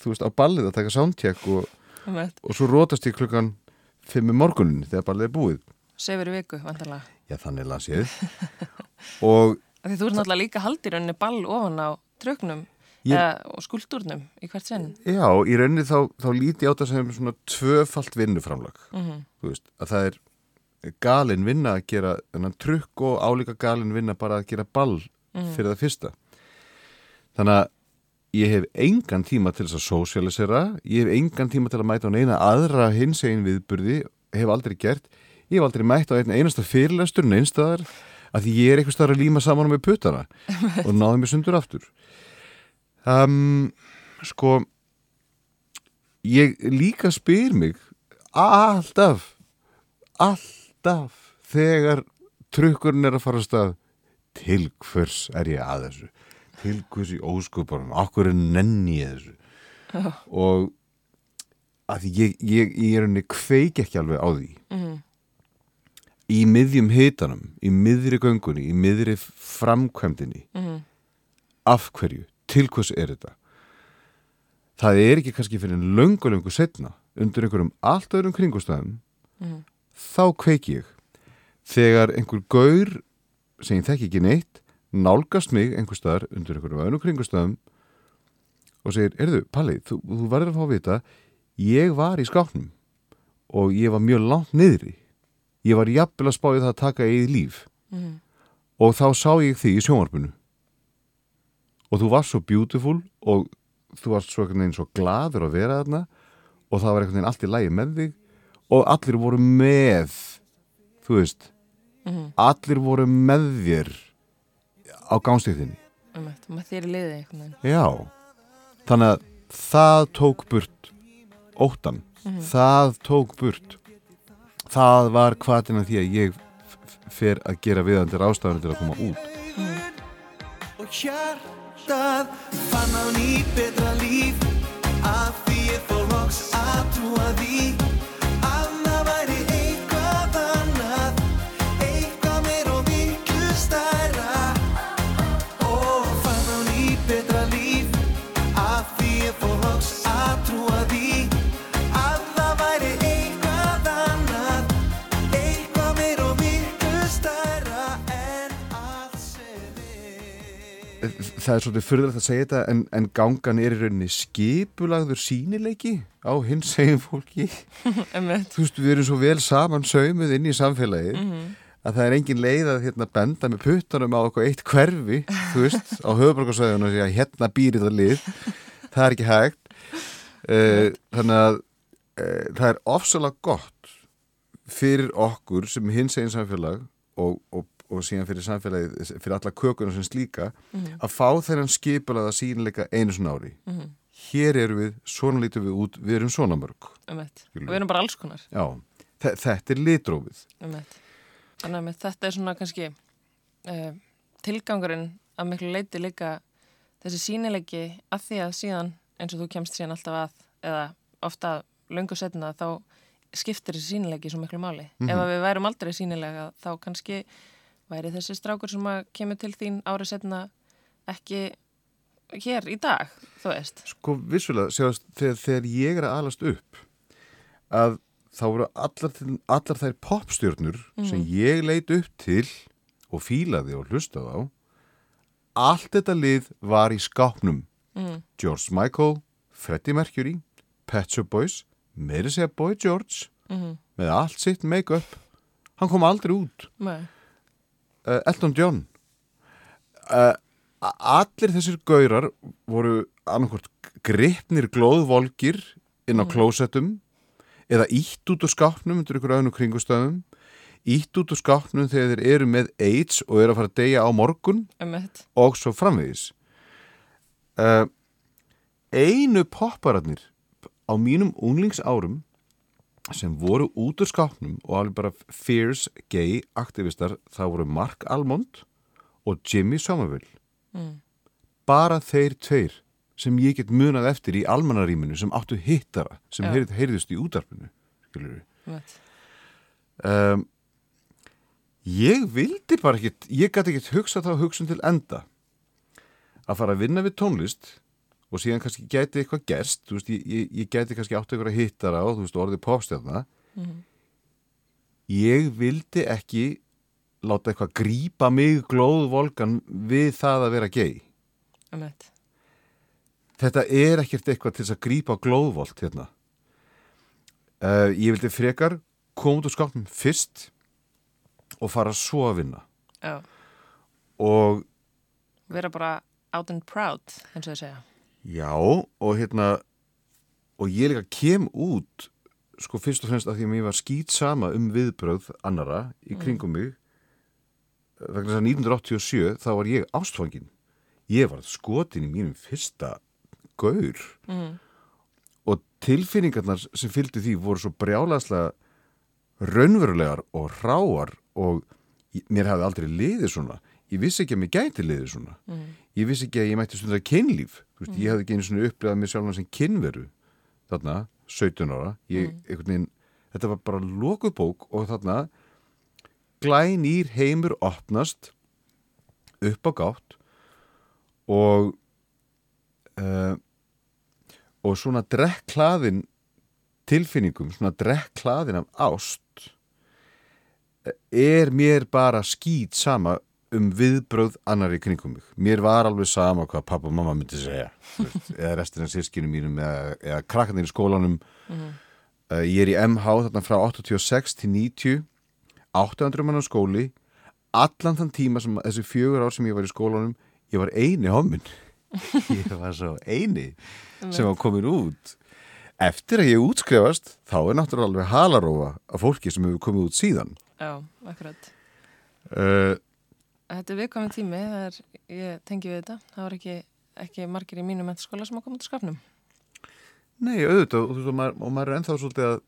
þú veist á ballið að taka soundcheck og, og svo rótast ég klukkan fimm um morgunin þegar ballið er búið Sefur í viku, vantanlega. já þannig las ég og [LAUGHS] Því þú ert náttúrulega líka haldið rauninni ball ofan á trögnum Ég- eða, og skuldurnum í hvert sinn. já, í rauninni þá, þá líti ég á það sem svona tvöfalt vinnuframlag Mhm. þú veist, að það er galin vinna að gera trukk og álíka galin vinna bara að gera ball fyrir það fyrsta. Þannig að ég hef engan tíma til þess að sósialisera ég hef engan tíma til að mæta á neina aðra hins einn viðburði, hef aldrei gert. Ég hef aldrei mætt á einasta fyrirlestur neinstæðar að því ég er eitthvað starf að líma saman með puttana [LAUGHS] og náði mér sundur aftur. Um, sko ég líka spyr mig alltaf alltaf þegar trukkurinn er að fara að stað til hvers er ég að þessu? Til hvers í óskuparun okkur er nenni ég þessu? Og að ég, ég, ég er henni kveik ekki alveg á því. Í miðjum hitanum í miðri göngunni, í miðri framkvæmdinni. Af hverju, til hvers er þetta? Það er ekki kannski fyrir en löngu löngu setna undir einhverjum allt öðrum kringustæðum þá kveik ég. Þegar einhver gaur sem ég þekki ekki neitt nálgast mig einhver staðar undir einhverjum öðrum kringustæðum og segir, erðu, Palli, þú, þú verður að fá að vita ég var í skápnum og ég var mjög langt niðri. Ég var jafnvel að spáði það að taka eigið líf. Og þá sá ég þig í sjónvarpinu. Og þú varst svo beautiful og þú varst svo einhvern veginn svo gladur að vera þarna og það var einhvern veginn allt í lægi með þig og allir voru með þú veist allir voru með þér á gangstíðinni Einmitt, með þér liði já. Þannig að það tók burt óttan það tók burt. Það var hvaðina því að ég fer að gera viðandir ástæðanir til að koma út. Og hjartað fann á ný betra líf. Að því ég fór loks að trúa því það er svolítið fyrðilegt að segja þetta en, en gangan er í rauninni skipulagður sínileiki á hins segin fólki. [LAUGHS] Þú veist, við erum svo vel saman saumuð inn í samfélagið að það er engin leið að hérna, benda með puttanum á eitthvað eitt hverfi þú veist, [LAUGHS] á höfuborgarsvæðinu og segja hérna býrið það lið. Það er ekki hægt. Uh, þannig að uh, það er ofsalega gott fyrir okkur sem hins einn samfélag og, og, og síðan fyrir samfélagið fyrir alla kökunum sem slíka að fá þennan skipulaða sínleika einu svona ári. Hér erum við, svona lítum við út við erum svona mörg. Skilur og við erum bara alls konar. Já, þe- þetta er litrófið. Einmitt. þannig að þetta er svona kannski uh, tilgangurinn að miklu leiti líka þessi sínileiki að því að síðan eins og þú kemst síðan alltaf að eða ofta löngu setna þá skiptir þessi sínileiki svo miklu máli. Ef að við værum aldrei sínilega þá kannski væri þessi strákur sem að kemur til þín árið setna ekki hér í dag, þú veist? Sko vissulega, sjáast, þegar, þegar ég er að alast upp að þá voru allar, allar þær popstjörnur sem ég leit upp til og fílaði og hlustaði á allt þetta lið var í skápnum. Mm. George Michael, Freddie Mercury Pet Shop Boys, meiri segja Boy George Mm með allt sitt make-up. Hann kom aldrei út. Nei. Uh, Elton John. Uh, allir þessir gaurar voru annarkvort gripnir glóðvolgir inn á klósettum eða ítt út úr skápnum undir ykkur öðnum kringustöðum ítt út úr skápnum þegar þeir eru með AIDS og eru að fara að deyja á morgun Einmitt. og svo framvegis. Uh, einu poppararnir á mínum unglingsárum sem voru út úr skápnum og alveg bara fierce gay aktivistar það voru Mark Almond og Jimmy Somerville Mm. bara þeir tveir sem ég get munað eftir í almannaríminu sem áttu hittara sem Já. heyrð, heyrðust í útarpinu um, ég vildi bara ekkit ég gæti ekkit hugsa þá hugsun til enda að fara að vinna við tónlist og síðan kannski gæti eitthvað gerst þú veist, ég, ég, ég gæti kannski átt eitthvað hittara og þú veist, orðið popstjarna. Ég vildi ekki láta eitthvað grípa mig glóðvolgan við það að vera gay. Einmitt. þetta er ekkert eitthvað til þess að grípa glóðvolt hérna. Uh, ég vildi frekar koma út úr skápnum fyrst og fara svo að vinna Já. og vera bara out and proud eins og þau segja já og hérna og ég líka kem út sko fyrst og fremst að því að mér var skýt sama um viðbröð annara í kringum mig. Vegna þess að 1987 þá var ég ástfangin ég var skotin í mínum fyrsta gaur. Og tilfinningarnar sem fylgdi því voru svo brjálaslega raunverulegar og ráar og mér hafði aldrei liðið svona ég vissi ekki að mér gæti liðið svona. Ég vissi ekki að ég mætti stundar kynlíf. Veist, ég hafði ekki einu svona upplegað mér sjálfan sem kynveru þarna, 17 ára. Ég, einhvern veginn, þetta var bara lokuð bók og þarna glænýr heimur opnast upp á gátt og uh, og svona drekklaðin tilfinningum, svona drekklaðin af ást eh, er mér bara skýt sama um viðbröð annar í kringum mig. Mér var alveg sama hvað pappa og mamma myndi segja [LAUGHS] veist, eða restin af sískinu mínum eða, eða krakkarnir í skólanum. Uh, ég er í MH þarna frá 86 til 90 800 mann á skóli. Allan þann tíma sem þessi fjögur ár sem ég var í skólanum ég var eini hommin. [LAUGHS] Ég var svo eini sem var komin út. Eftir að ég útskrefast þá er náttúrulega alveg halarófa af fólki sem hefur komið út síðan. Já, akkurat. uh, Þetta er viðkominn tími, er, ég tengi við þetta, það var ekki, ekki margir í mínu mentaskóla sem að koma út af skapnum. Nei, auðvitað og, og, og maður er ennþá svolítið að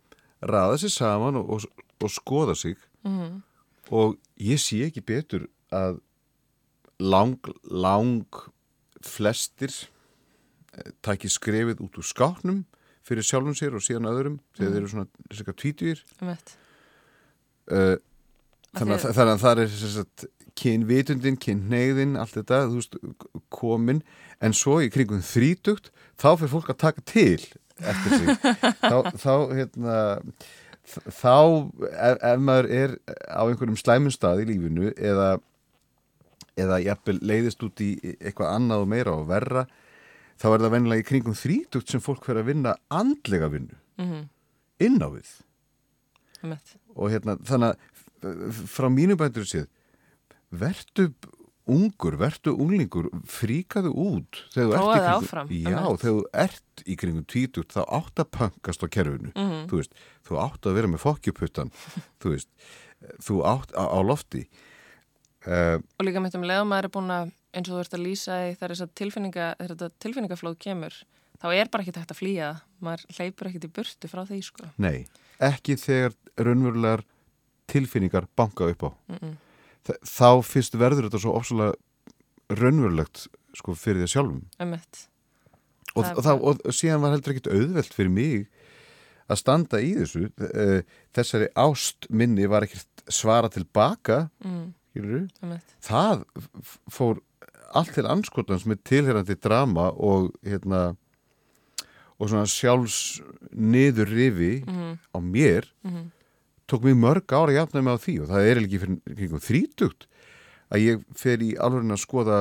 raða sér saman og, og, og skoða sig. Mm og ég sé ekki betur að lang, lang flestir eh, taki skrefið út úr skáknum fyrir sjálfum sér og síðan öðrum þegar þeir eru svona eitt. uh, Af þannig, að, að það er kynvitundin, kynhneigðin allt þetta, þú veist, komin. En svo í kringum þrítugt þá fyrir fólk að taka til eftir sig. [LAUGHS] Þá, þá hérna þá ef, ef maður er á einhverjum slæmum stað í lífinu eða eða jafnvel leiðist út í eitthvað annað og meira og verra þá er það vennilega í kringum þrítugt sem fólk fyrir að vinna andlega vinnu Mm inn á við. Um eitt. og hérna þannig að frá mínu bændur séð vertu ungur, vertu unglingur fríkaðu út þegar þú ert áfram, já, þegar þú ert í kringum tvítugt þá átt að pöngast á kerfinu Mhm. þú veist, þú átt að vera með fokkjuputtan [LAUGHS] þú þú átt á, á lofti uh, Og líka mitt um leið og maður er búin að, eins og þú ert að lýsa þegar þess að tilfinninga, þetta tilfinningaflóð kemur, þá er bara ekki hægt að flýja það. Maður hleypur ekkert í burtu frá því, sko. nei, ekki þegar raunverulegar tilfinningar banka upp á Mm -mm. Þá fyrst verður þetta svo ofsalega raunverulegt sko fyrir þér sjálfum. Um eitt. og, og, það, og síðan var heldur ekkit auðvelt fyrir mig að standa í þessu. Eh, þessari ást minni var ekkert svara tilbaka Mm, það fór allt til anskotans með tilherrandi drama og hérna og svona sjálfs niður rifi Mm á mér. -hmm. Tók mig mörg ára jafna mig á því og það er ekki fyrir þrítugt að ég fer í alveg að skoða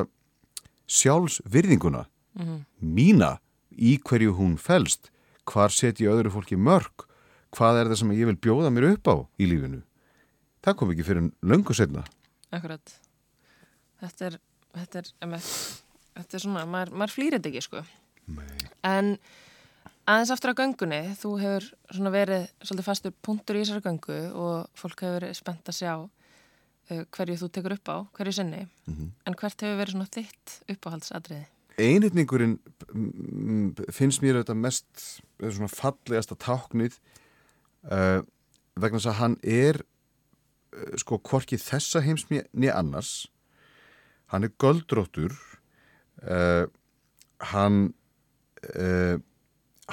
sjálfsvirðinguna Mhm. mína í hverju hún felst hvar set ég öðru fólki mörg hvað er það sem ég vil bjóða mér upp á í lífinu það kom ekki fyrir löngu setna Akkurat. Þetta er, þetta er, um eitt. Þetta er svona, maður, maður flýr þetta ekki, sko. Nei. En aðeins aftur á göngunni, þú hefur verið svolítið fastur punktur í þessari göngu og fólk hefur verið spennt að sjá uh, hverju þú tekur upp á, hverju sinni. Mhm. En hvert hefur verið svona þitt uppáhaldsadriði? einhyrningurinn mm, finnst mér auðvitað mest svona fallegasta táknið uh, vegna þess að hann er uh, sko hvorki þessa heims nýja annars hann er göldróttur uh, hann uh,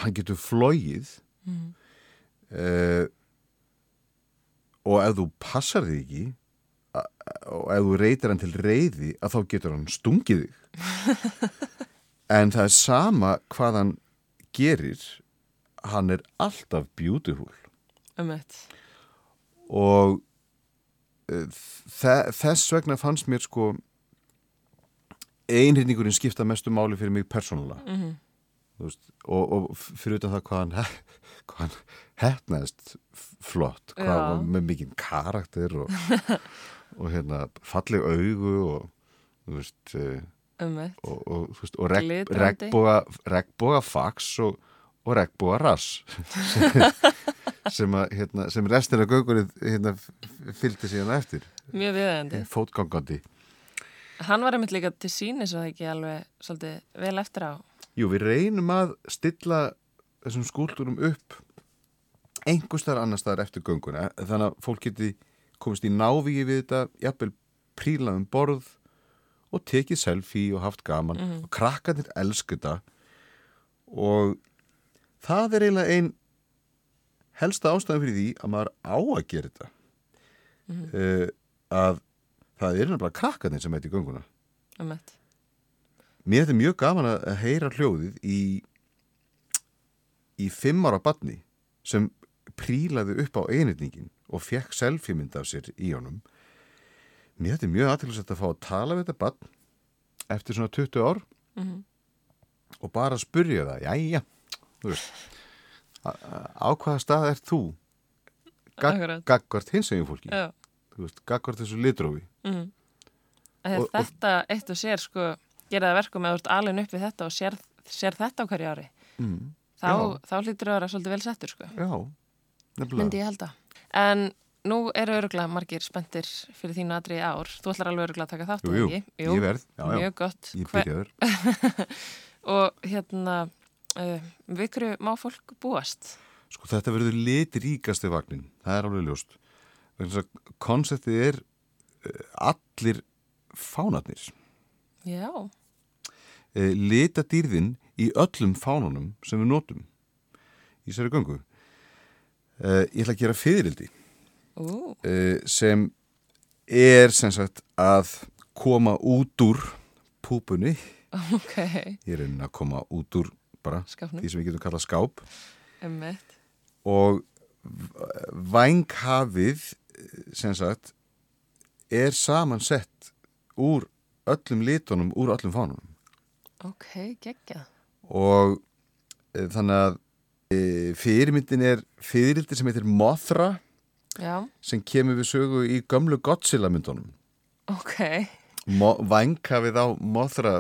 hann getur flóið Mm. uh, og ef þú passar þig ekki og ef þú reytir hann til reyði að þá getur hann stungið þig [LAUGHS] en það er sama hvað hann gerir hann er alltaf beautiful Um eitt. og þe þess vegna fannst mér sko einhyrningurinn skipta mestu máli fyrir mig persónulega Mm Þú veist, og, og fyrir utan það hvað hann, hann hefnaðist flott, hvað Já. var með mikinn karakter og, [LAUGHS] og hérna falleg augu og þú veist, eh, og, og, og regnboga, fax og, og regnboga rass [LAUGHS] sem, að, hérna, sem restin af göngunni hérna, fylgdi síðan eftir Mjög viðeigandi. fótgangandi Hann var einmitt líka til sínis og það ekki alveg svolítið vel eftir á. Jú, við reynum að stilla þessum skúltúrum upp einhver staðar annar staðar eftir gönguna þannig að fólk geti komist í návíi við þetta, jafnvel prílað um borð og tekið selfie og haft gaman. Og krakkarnir elsku þetta. Og það er eiginlega ein helsta ástæðan fyrir því að maður á að gera þetta. Uh, að það er nefnilega krakkarnir sem heit í gönguna. Um þetta. Mér er þetta mjög gaman að að heyra hljóðið í, í fimm ára badni sem prílaði upp á einirningin og fekk selfie-mynd af sér í honum. Mér er þetta mjög aðtilsett að fá að tala við þetta badn eftir svona 20 ár Mhm. og bara spurja það, jæja, þú veist, á, hvaða stað er þú? Akkurat. Gaggvart hins eginn fólki, Já. þú veist, gaggvart þessu litrófi. Mm. Og- og- Þetta eitt og sér sko gera það verkum eða þú ert alveg upp við þetta og sér, sér þetta á hverju ári. Mm. Þá, Já. þá hlýtur að vera svolítið vel settur sko. Já, nefnilega. Myndi ég halda. En nú eru öruglega margir spenntir fyrir þínu aðri ár. Þú ætlar alveg öruglega að taka þátt Jú, eða jú, ekki? ég verð, já, já. Mjög gott. Ég byrjaður. [LAUGHS] Og hérna, uh, við hverju má fólk búast? Sko þetta verður litríkasti vagnin, það er alveg ljóst. Vegna þess að Konseptið er uh, allir fánarnir. Já, Uh, lita dýrðin í öllum fánunum sem við notum í sér göngu. Uh, ég ætla að gera fyririldi uh, sem er sem sagt að koma út úr púpunni. ok, Ég er raunin að koma út úr bara skapnum, því sem við getum kallað skáp. mitt. og vænghafið sem sagt er samansett úr öllum litunum, úr öllum fánunum Ok, geggjað. og e, þannig að e, fyrirmyndin er fyririldi sem heitir Mothra Já, sem kemur við sögu í gömlu Godzilla myndunum. Ok, Mo vænghafið á Mothra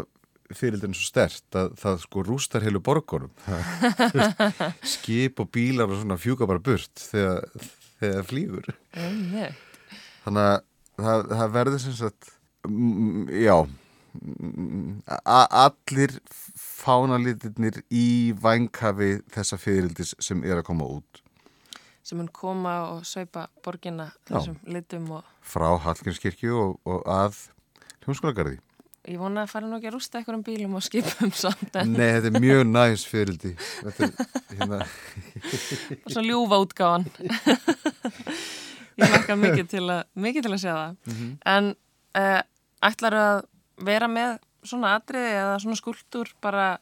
fyririldin svo stert að það sko rústar heilu borgunum. [LAUGHS] Skip og bílar og svona fjúka bara burt þegar, um mitt. þannig að það, það verður sem sagt já. Mm, allir fánalitirnir í vænkafi þessa fyririldis sem er að koma út. Sem mun koma og sveipa borgina þessum litum og frá Hallgrímskirkju og, og að hljómskólagarði ég vona að fara nú ekki að rústa einhverjum bílum og skipum samt en Nei, þetta er mjög næs er hérna [LAUGHS] svo ljúfa útgáfan. [LAUGHS] ég lakka mikið til að, mikið til að sjá það. En uh, ætlar að vera með svona atriði eða svona skúltúr bara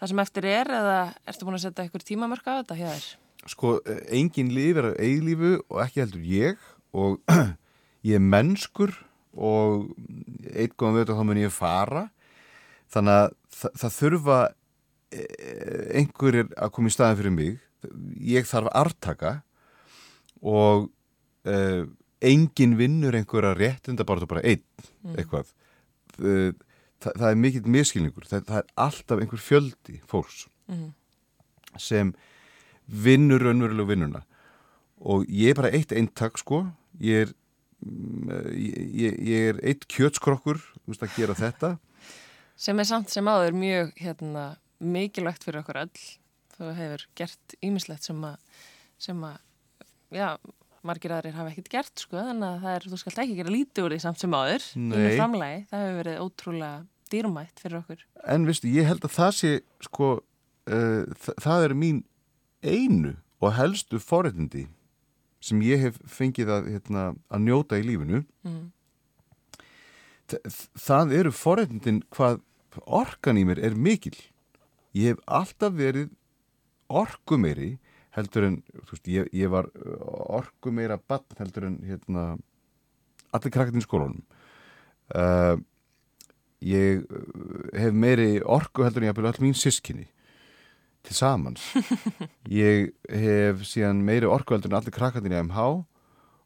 það sem eftir er eða ertu búin að setja einhver tímamörk á þetta hjá þér? sko, engin lifir af eilífu og ekki heldur ég og [CLEARS THROAT] ég er mennskur og eitt góðan veit að þá mun ég fara þannig að það, það þurfa eh, einhverjir að koma í staðin fyrir mig ég þarf artaka og uh, engin vinnur einhverja réttinda bara einn eitthvað. Uh, það, það er mikill miskilningur það, það er alltaf einhver fjöldi fólks sem vinnur raunverulegu vinnuna. Og ég er bara eitt eintak sko. Ég er mm, ég, ég, ég er eitt kjötskrokkur veist, að gera þetta. Sem er samt sem áður mjög hérna, mikilvægt fyrir okkur öll. Þú hefur gert ýmislegt sem að, sem að, já, margir aðrir hafa ekkert gert, sko, þannig að það er, þú skalt ekki gera lítið úr því samt sem áður. Í með framlægi, það hefur verið ótrúlega dýrmætt fyrir okkur. en veistu, ég held að það sé sko, uh, þa það er mín einu og helstu forréttindi sem ég hef fengið að, hérna, að njóta í lífinu Mm. Það eru forréttindin hvað orkan í mér er mikil ég hef alltaf verið orkumeiri heldur en þú veist, ég, ég var orkumeira bann heldur en hérna, allir krakkarnir í skólanum. Uh, ég uh, hef meiri orku heldur en ég haf all mín sískinni til samans. [LAUGHS] Ég hef síðan meiri orku heldur en allir krakkarnir í MH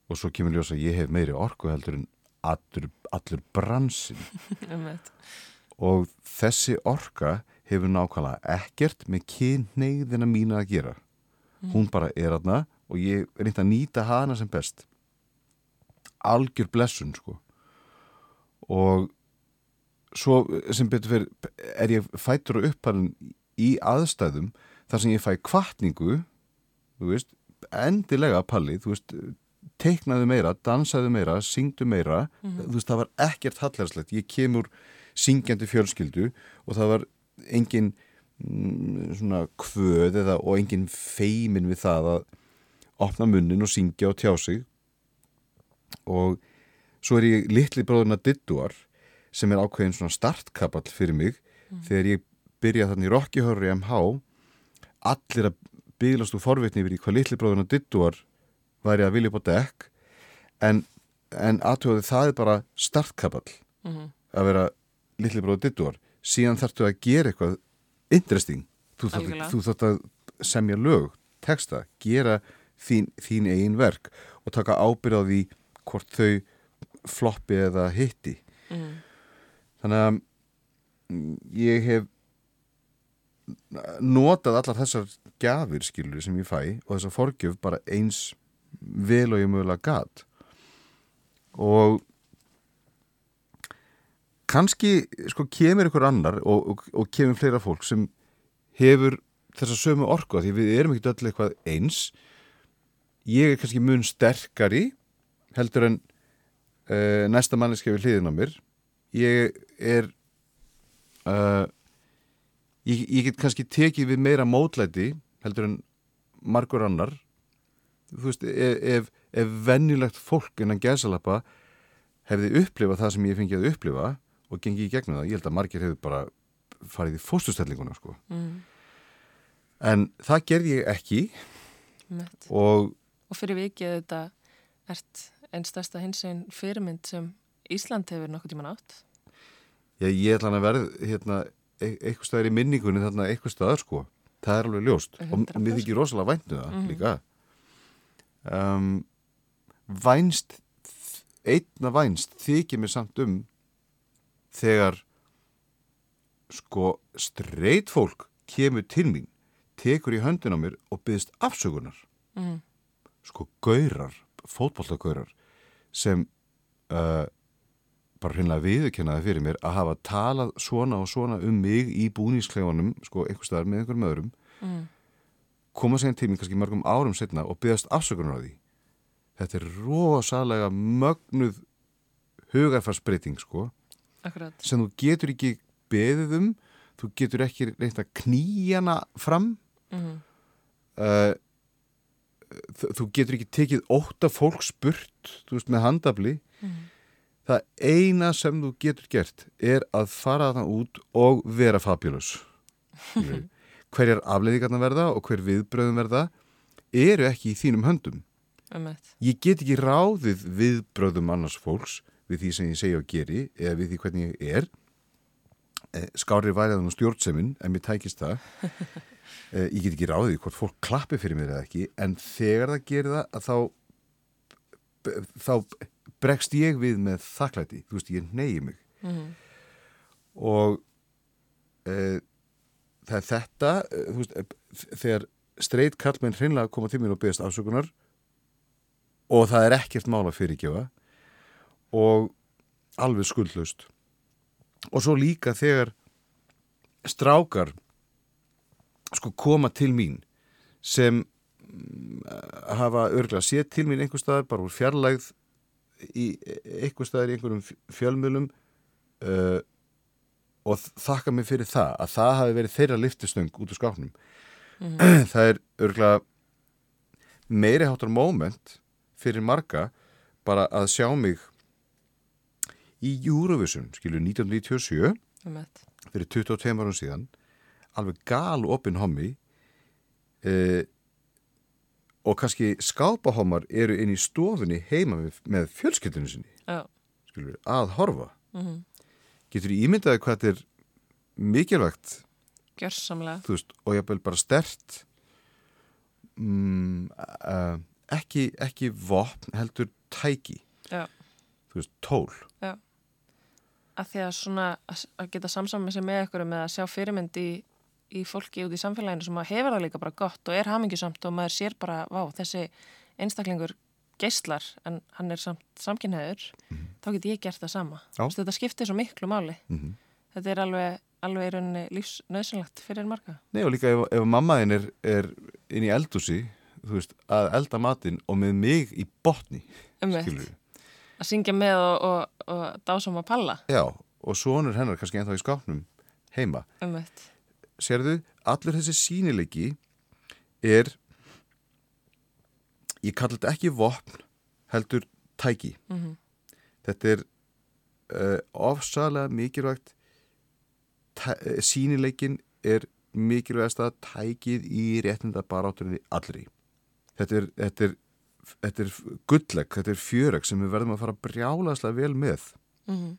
og svo kemur ljósa að ég hef meiri orku heldur en allur, allur bransin [LAUGHS] og þessi orka hefur nákvæmlega ekkert með kynneiðina mína að gera hún bara er aðna og ég reyndi að nýta hana sem best. Algjör blessun sko. Og svo sem betur fyrir er ég fættur og uppalinn í aðstæðum þar sem ég fæ kvartningu þú veist, endilega palli þú veist, teiknaðu meira dansaðu meira, syngdu meira. Þú veist, það var ekkert hallarslegt ég kemur syngjandi fjölskyldu og það var engin mm, svona kvöð eða, og engin feimin við það að opna munnin og syngja og tjá sig. Og svo er ég litli bróðurna Dittuar sem er ákveðin svona startkapall fyrir mig. Þegar ég byrja þannig í í MH allir að bygglast úr forvitni yfir í hvað litli bróðurna Dittuar væri að vilja á dekk. En, en aðtöðu það er bara startkapall að vera litli bróður Dittuar síðan þarftu að gera eitthvað interesting. Þú þarft að semja lög, texta, gera þín, þín eigin verk og taka ábyrð á því hvort þau floppi eða hitti. Þannig að mm, ég hef notað allar þessar gjafir skilur sem ég fæ og þessar forgjöf bara eins vel og ég mögulega gat. Og kannski sko kemur ykkur annar og, og, og kemur fleira fólk sem hefur þessa sömu orku því við erum ekki öll eitthvað eins. Ég er kannski mun sterkari heldur en uh, næsta manneski við hliðin á mér. Ég er uh, ég, ég get kannski tekið við meira mótlæti heldur en margur annar. Þú veist, ef, ef, ef venjulegt fólk innan gæsalappa hefði upplifað það sem ég fengið að upplifa og gengið í gegnum það, ég held að margir hefði bara farið í fóstustellinguna sko. mm, en það gerði ég ekki mitt. og Og fyrir vikið þetta ert einn stærsta hinsinn fyrirmynd sem Ísland hefur nokkuð tíman átt. Já, ég ætla hann að verð hérna, e eitthvað staðar í minningunni þarna eitthvað staðar sko. Það er alveg ljóst og 100%. mér þykir rosalega væntu það Mhm. líka. Um, vænst, einna vænst þykir mér samt um þegar sko streit fólk kemur til mín, tekur í höndin á mér og byggðist afsökunar. Mm. Sko gaurar, fótbollagaurar sem uh, bara hreinlega viðurkennaði fyrir mér að hafa talað svona og svona um mig í búnískleifunum, sko, einhver staðar með einhverjum öðrum, Mm. koma sér til mín kannski mörgum árum setna og byggðast afsökunar á því. Þetta er rosalega mögnuð hugarfarsbreyting, sko, Akkurat. sem þú getur ekki beðið um, þú getur ekki reynt að knýjana fram, Mm. uh, þú getur ekki tekið ótta fólks burt, þú veist, með handafli, það eina sem þú getur gert er að fara það út og vera fabulous [LAUGHS] hverjar afleiðingarna verða og hver viðbröðum verða eru ekki í þínum höndum Ömmett. ég get ekki ráðið viðbröðum annars fólks við því sem ég segja og geri eða við því hvernig ég er. Eh, skárið væri það nú stjórnsemin en mér tækist það. [LAUGHS] Eh, ég get ekki ráðið hvort fólk klappi fyrir mér eða ekki en þegar það gerir það að þá þá bregst ég við með þakklæti. Þú veist, ég neyji mig. Mm. og e, það er þetta þú veist, þegar streit kallmenn hreinlega koma til mér og beðast afsökunar og það er ekkert mál að fyrirgefa og alveg skuldlaust. Og svo líka þegar strákar sko koma til mín sem mm, hafa örglega séð til mín einhver staðar bara úr fjarlægð í einhver staðar í einhverjum fjölmjölum uh, og þakka mig fyrir það að það hafi verið þeirra liftistöng út úr skáknum [CLEARS THROAT] það er örglega meiri háttar moment fyrir marga bara að sjá mig í Eurovision skilur 1997 Ömmett. fyrir 22 árum síðan alveg gal opinn hommi eh, og kannski skápahommar eru inn í stofunni heima með, með fjölskyldinu sinni Já. skilur, að horfa Mm. getur ímyndaði hvað þetta er mikilvægt Gjörsamlega. þú veist, og ég vil bara stert mm, uh, ekki, ekki vopn heldur tæki Já. þú veist, tól að því að svona að geta samsamið sig með ykkur með að sjá fyrirmynd í í fólki út í samfélaginu sem að hefur það líka bara gott og er hamingjusamt og maður sér bara, vá, þessi einstaklingur geislar en hann er samt samkynhæður, þá get ég gert það sama. Veist, Þetta skiptir svo miklu máli. Mhm. Þetta er alveg, alveg í rauninni lífsnöðsynlegt fyrir marga. Nei og líka ef, ef mamma þinn er, er inn í eldúsi þú veist, að elda matinn og með mig í botni skilur Að syngja með og, og, og dásum að palla. Já, og sonur hennar kannski ennþá í skápnum heima. Umveitt. Sérðu, allur þessi sínileiki er ég kallar þetta ekki vopn heldur tæki Mhm. þetta er uh, ofsalega mikilvægt eh, sýnileikin er mikilvægast að tækið í réttinda baráttunni allri þetta er, þetta er, þetta er gullegg, þetta er fjöreg sem við verðum að fara brjálaslega vel með Mhm.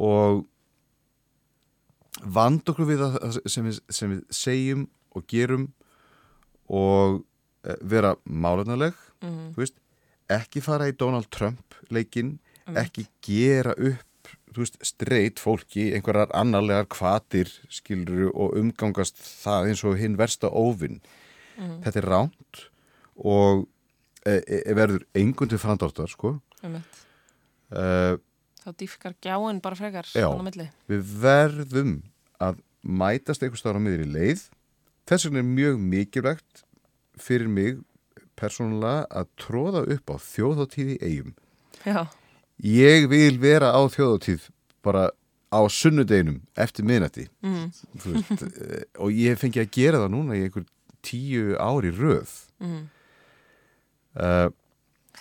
og vand okkur við það sem sem við segjum og gerum og eh, vera málefnaleg Mhm. þú veist, ekki fara í Donald Trump leikinn, ekki gera upp streit fólki einhverjar annarlegar kvatir skiluru og umgangast það eins og hinn versta óvinn þetta er ránt og e, e, verður engun til frandáttar sko Umveitt. uh, Þá dýfkar gjáin bara frekar Já. við verðum að mætast einhver stáður á miðri leið þess vegna er mjög mikilvægt fyrir mig persónulega að tróða upp á þjóðháttíð í eigum Já, ég vil vera á þjóðháttíð bara á sunnudeginum eftir miðnætti mm. og ég fengi að gera það núna í einhver tíu ári röð Mm. Uh,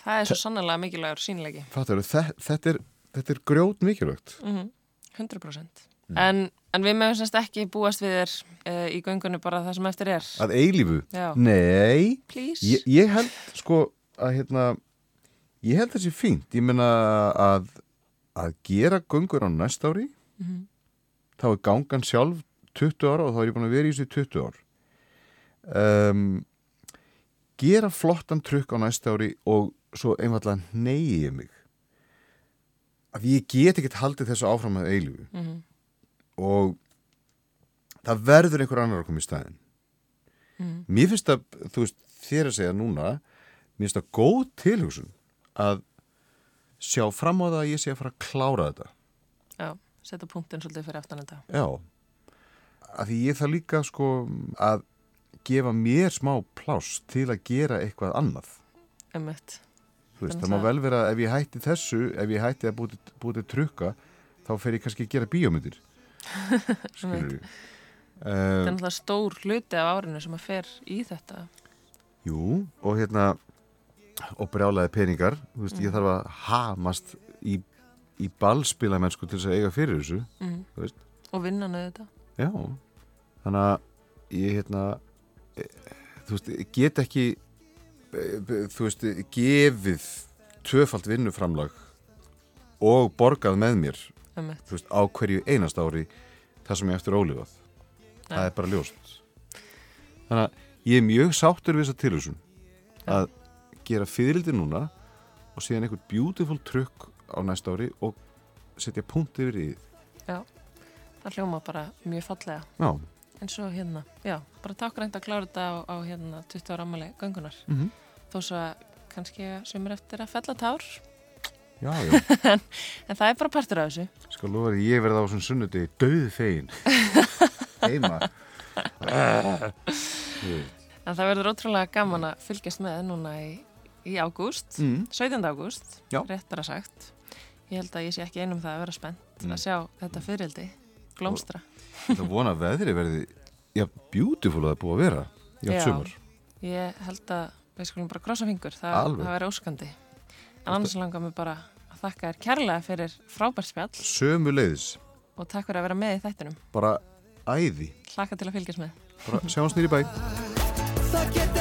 það er svo sannlega mikilvægur sínleiki. fattar, þetta, þetta, er, þetta er grjót mikilvægt Mm 100%. En, en við mögum semst ekki búast við þér uh, í göngunni bara það sem eftir er. að eilífu Já, nei, please. ég, ég held sko að hérna ég held þessi fínt, ég menna að að gera göngur á næst ári Mhm. þá er gangan sjálf 20 ára og þá er ég búin að vera í þessu 20 ár um, gera flottan trukk á næst ári og svo einfallega neyja mig að ég get ekkert haldið þessu áfram að eilífu Mhm. og það verður einhver annar að koma í staðin Mhm. mér finnst að, þú veist, þér að segja núna mér finnst það góð tilhugsun að sjá fram á það að ég sé að fara að klára þetta Já, setja punktin svolítið fyrir aftan þetta. já að því ég þarf líka sko að gefa mér smá pláss til að gera eitthvað annað. Þú veist, það má vel vera ef ég hætti þessu ef ég hætti að búti, búti trukka þá fer ég kannski að gera bíómyndir. Skilur við Það er uh, náttúrulega stór hluti af árinu sem að fer í þetta. Jú, og hérna og brjálaði peningar. Þú veist, ég þarf að hamast í, í ballspilamennsku til þess að eiga fyrir þessu Mm. Og vinnan auðvitað. já, þannig að ég hérna þú veist, get ekki þú veist, gefið tvöfalt vinnuframlag og borgað með mér þú veist, á hverju einast ári það sem ég eftir ólifað. Það er bara ljóst. Þannig að ég er mjög sáttur við þessa tilhugsun að gera fyrirldi núna og síðan einhvern beautiful trukk á næsta ári og setja punkt yfir í. Það hljóma bara mjög fallega. já, En svo hérna, já, bara takk reynd að klára þetta á, á hérna 20 ára ammali göngunar. Mhm. Þó svo að kannski sömur eftir að fella tár. já, já [LAUGHS] En það er bara partur af þessu. skal því ég verða á svona sunnudegi döð fegin [LAUGHS] heima En það verður ótrúlega gaman að fylgjast með núna í, í ágúst, mm. 17. ágúst, Já. réttara sagt. Ég held að ég sé ekki einum það að vera spennt Mm. að sjá þetta fyririldi blómstra. Það vona að veðri verði já, beautiful að það búið að vera já, Já. sumar Ég held að við skulum bara krossa fingur, það, það verður óskandi. En annars langar mér bara að þakka þér kærlega fyrir frábært spjall sömu leiðis, og takk fyrir að vera með í þættinum. bara æði Hlakka til að fylgjast með. bara sjáumst nýri bæ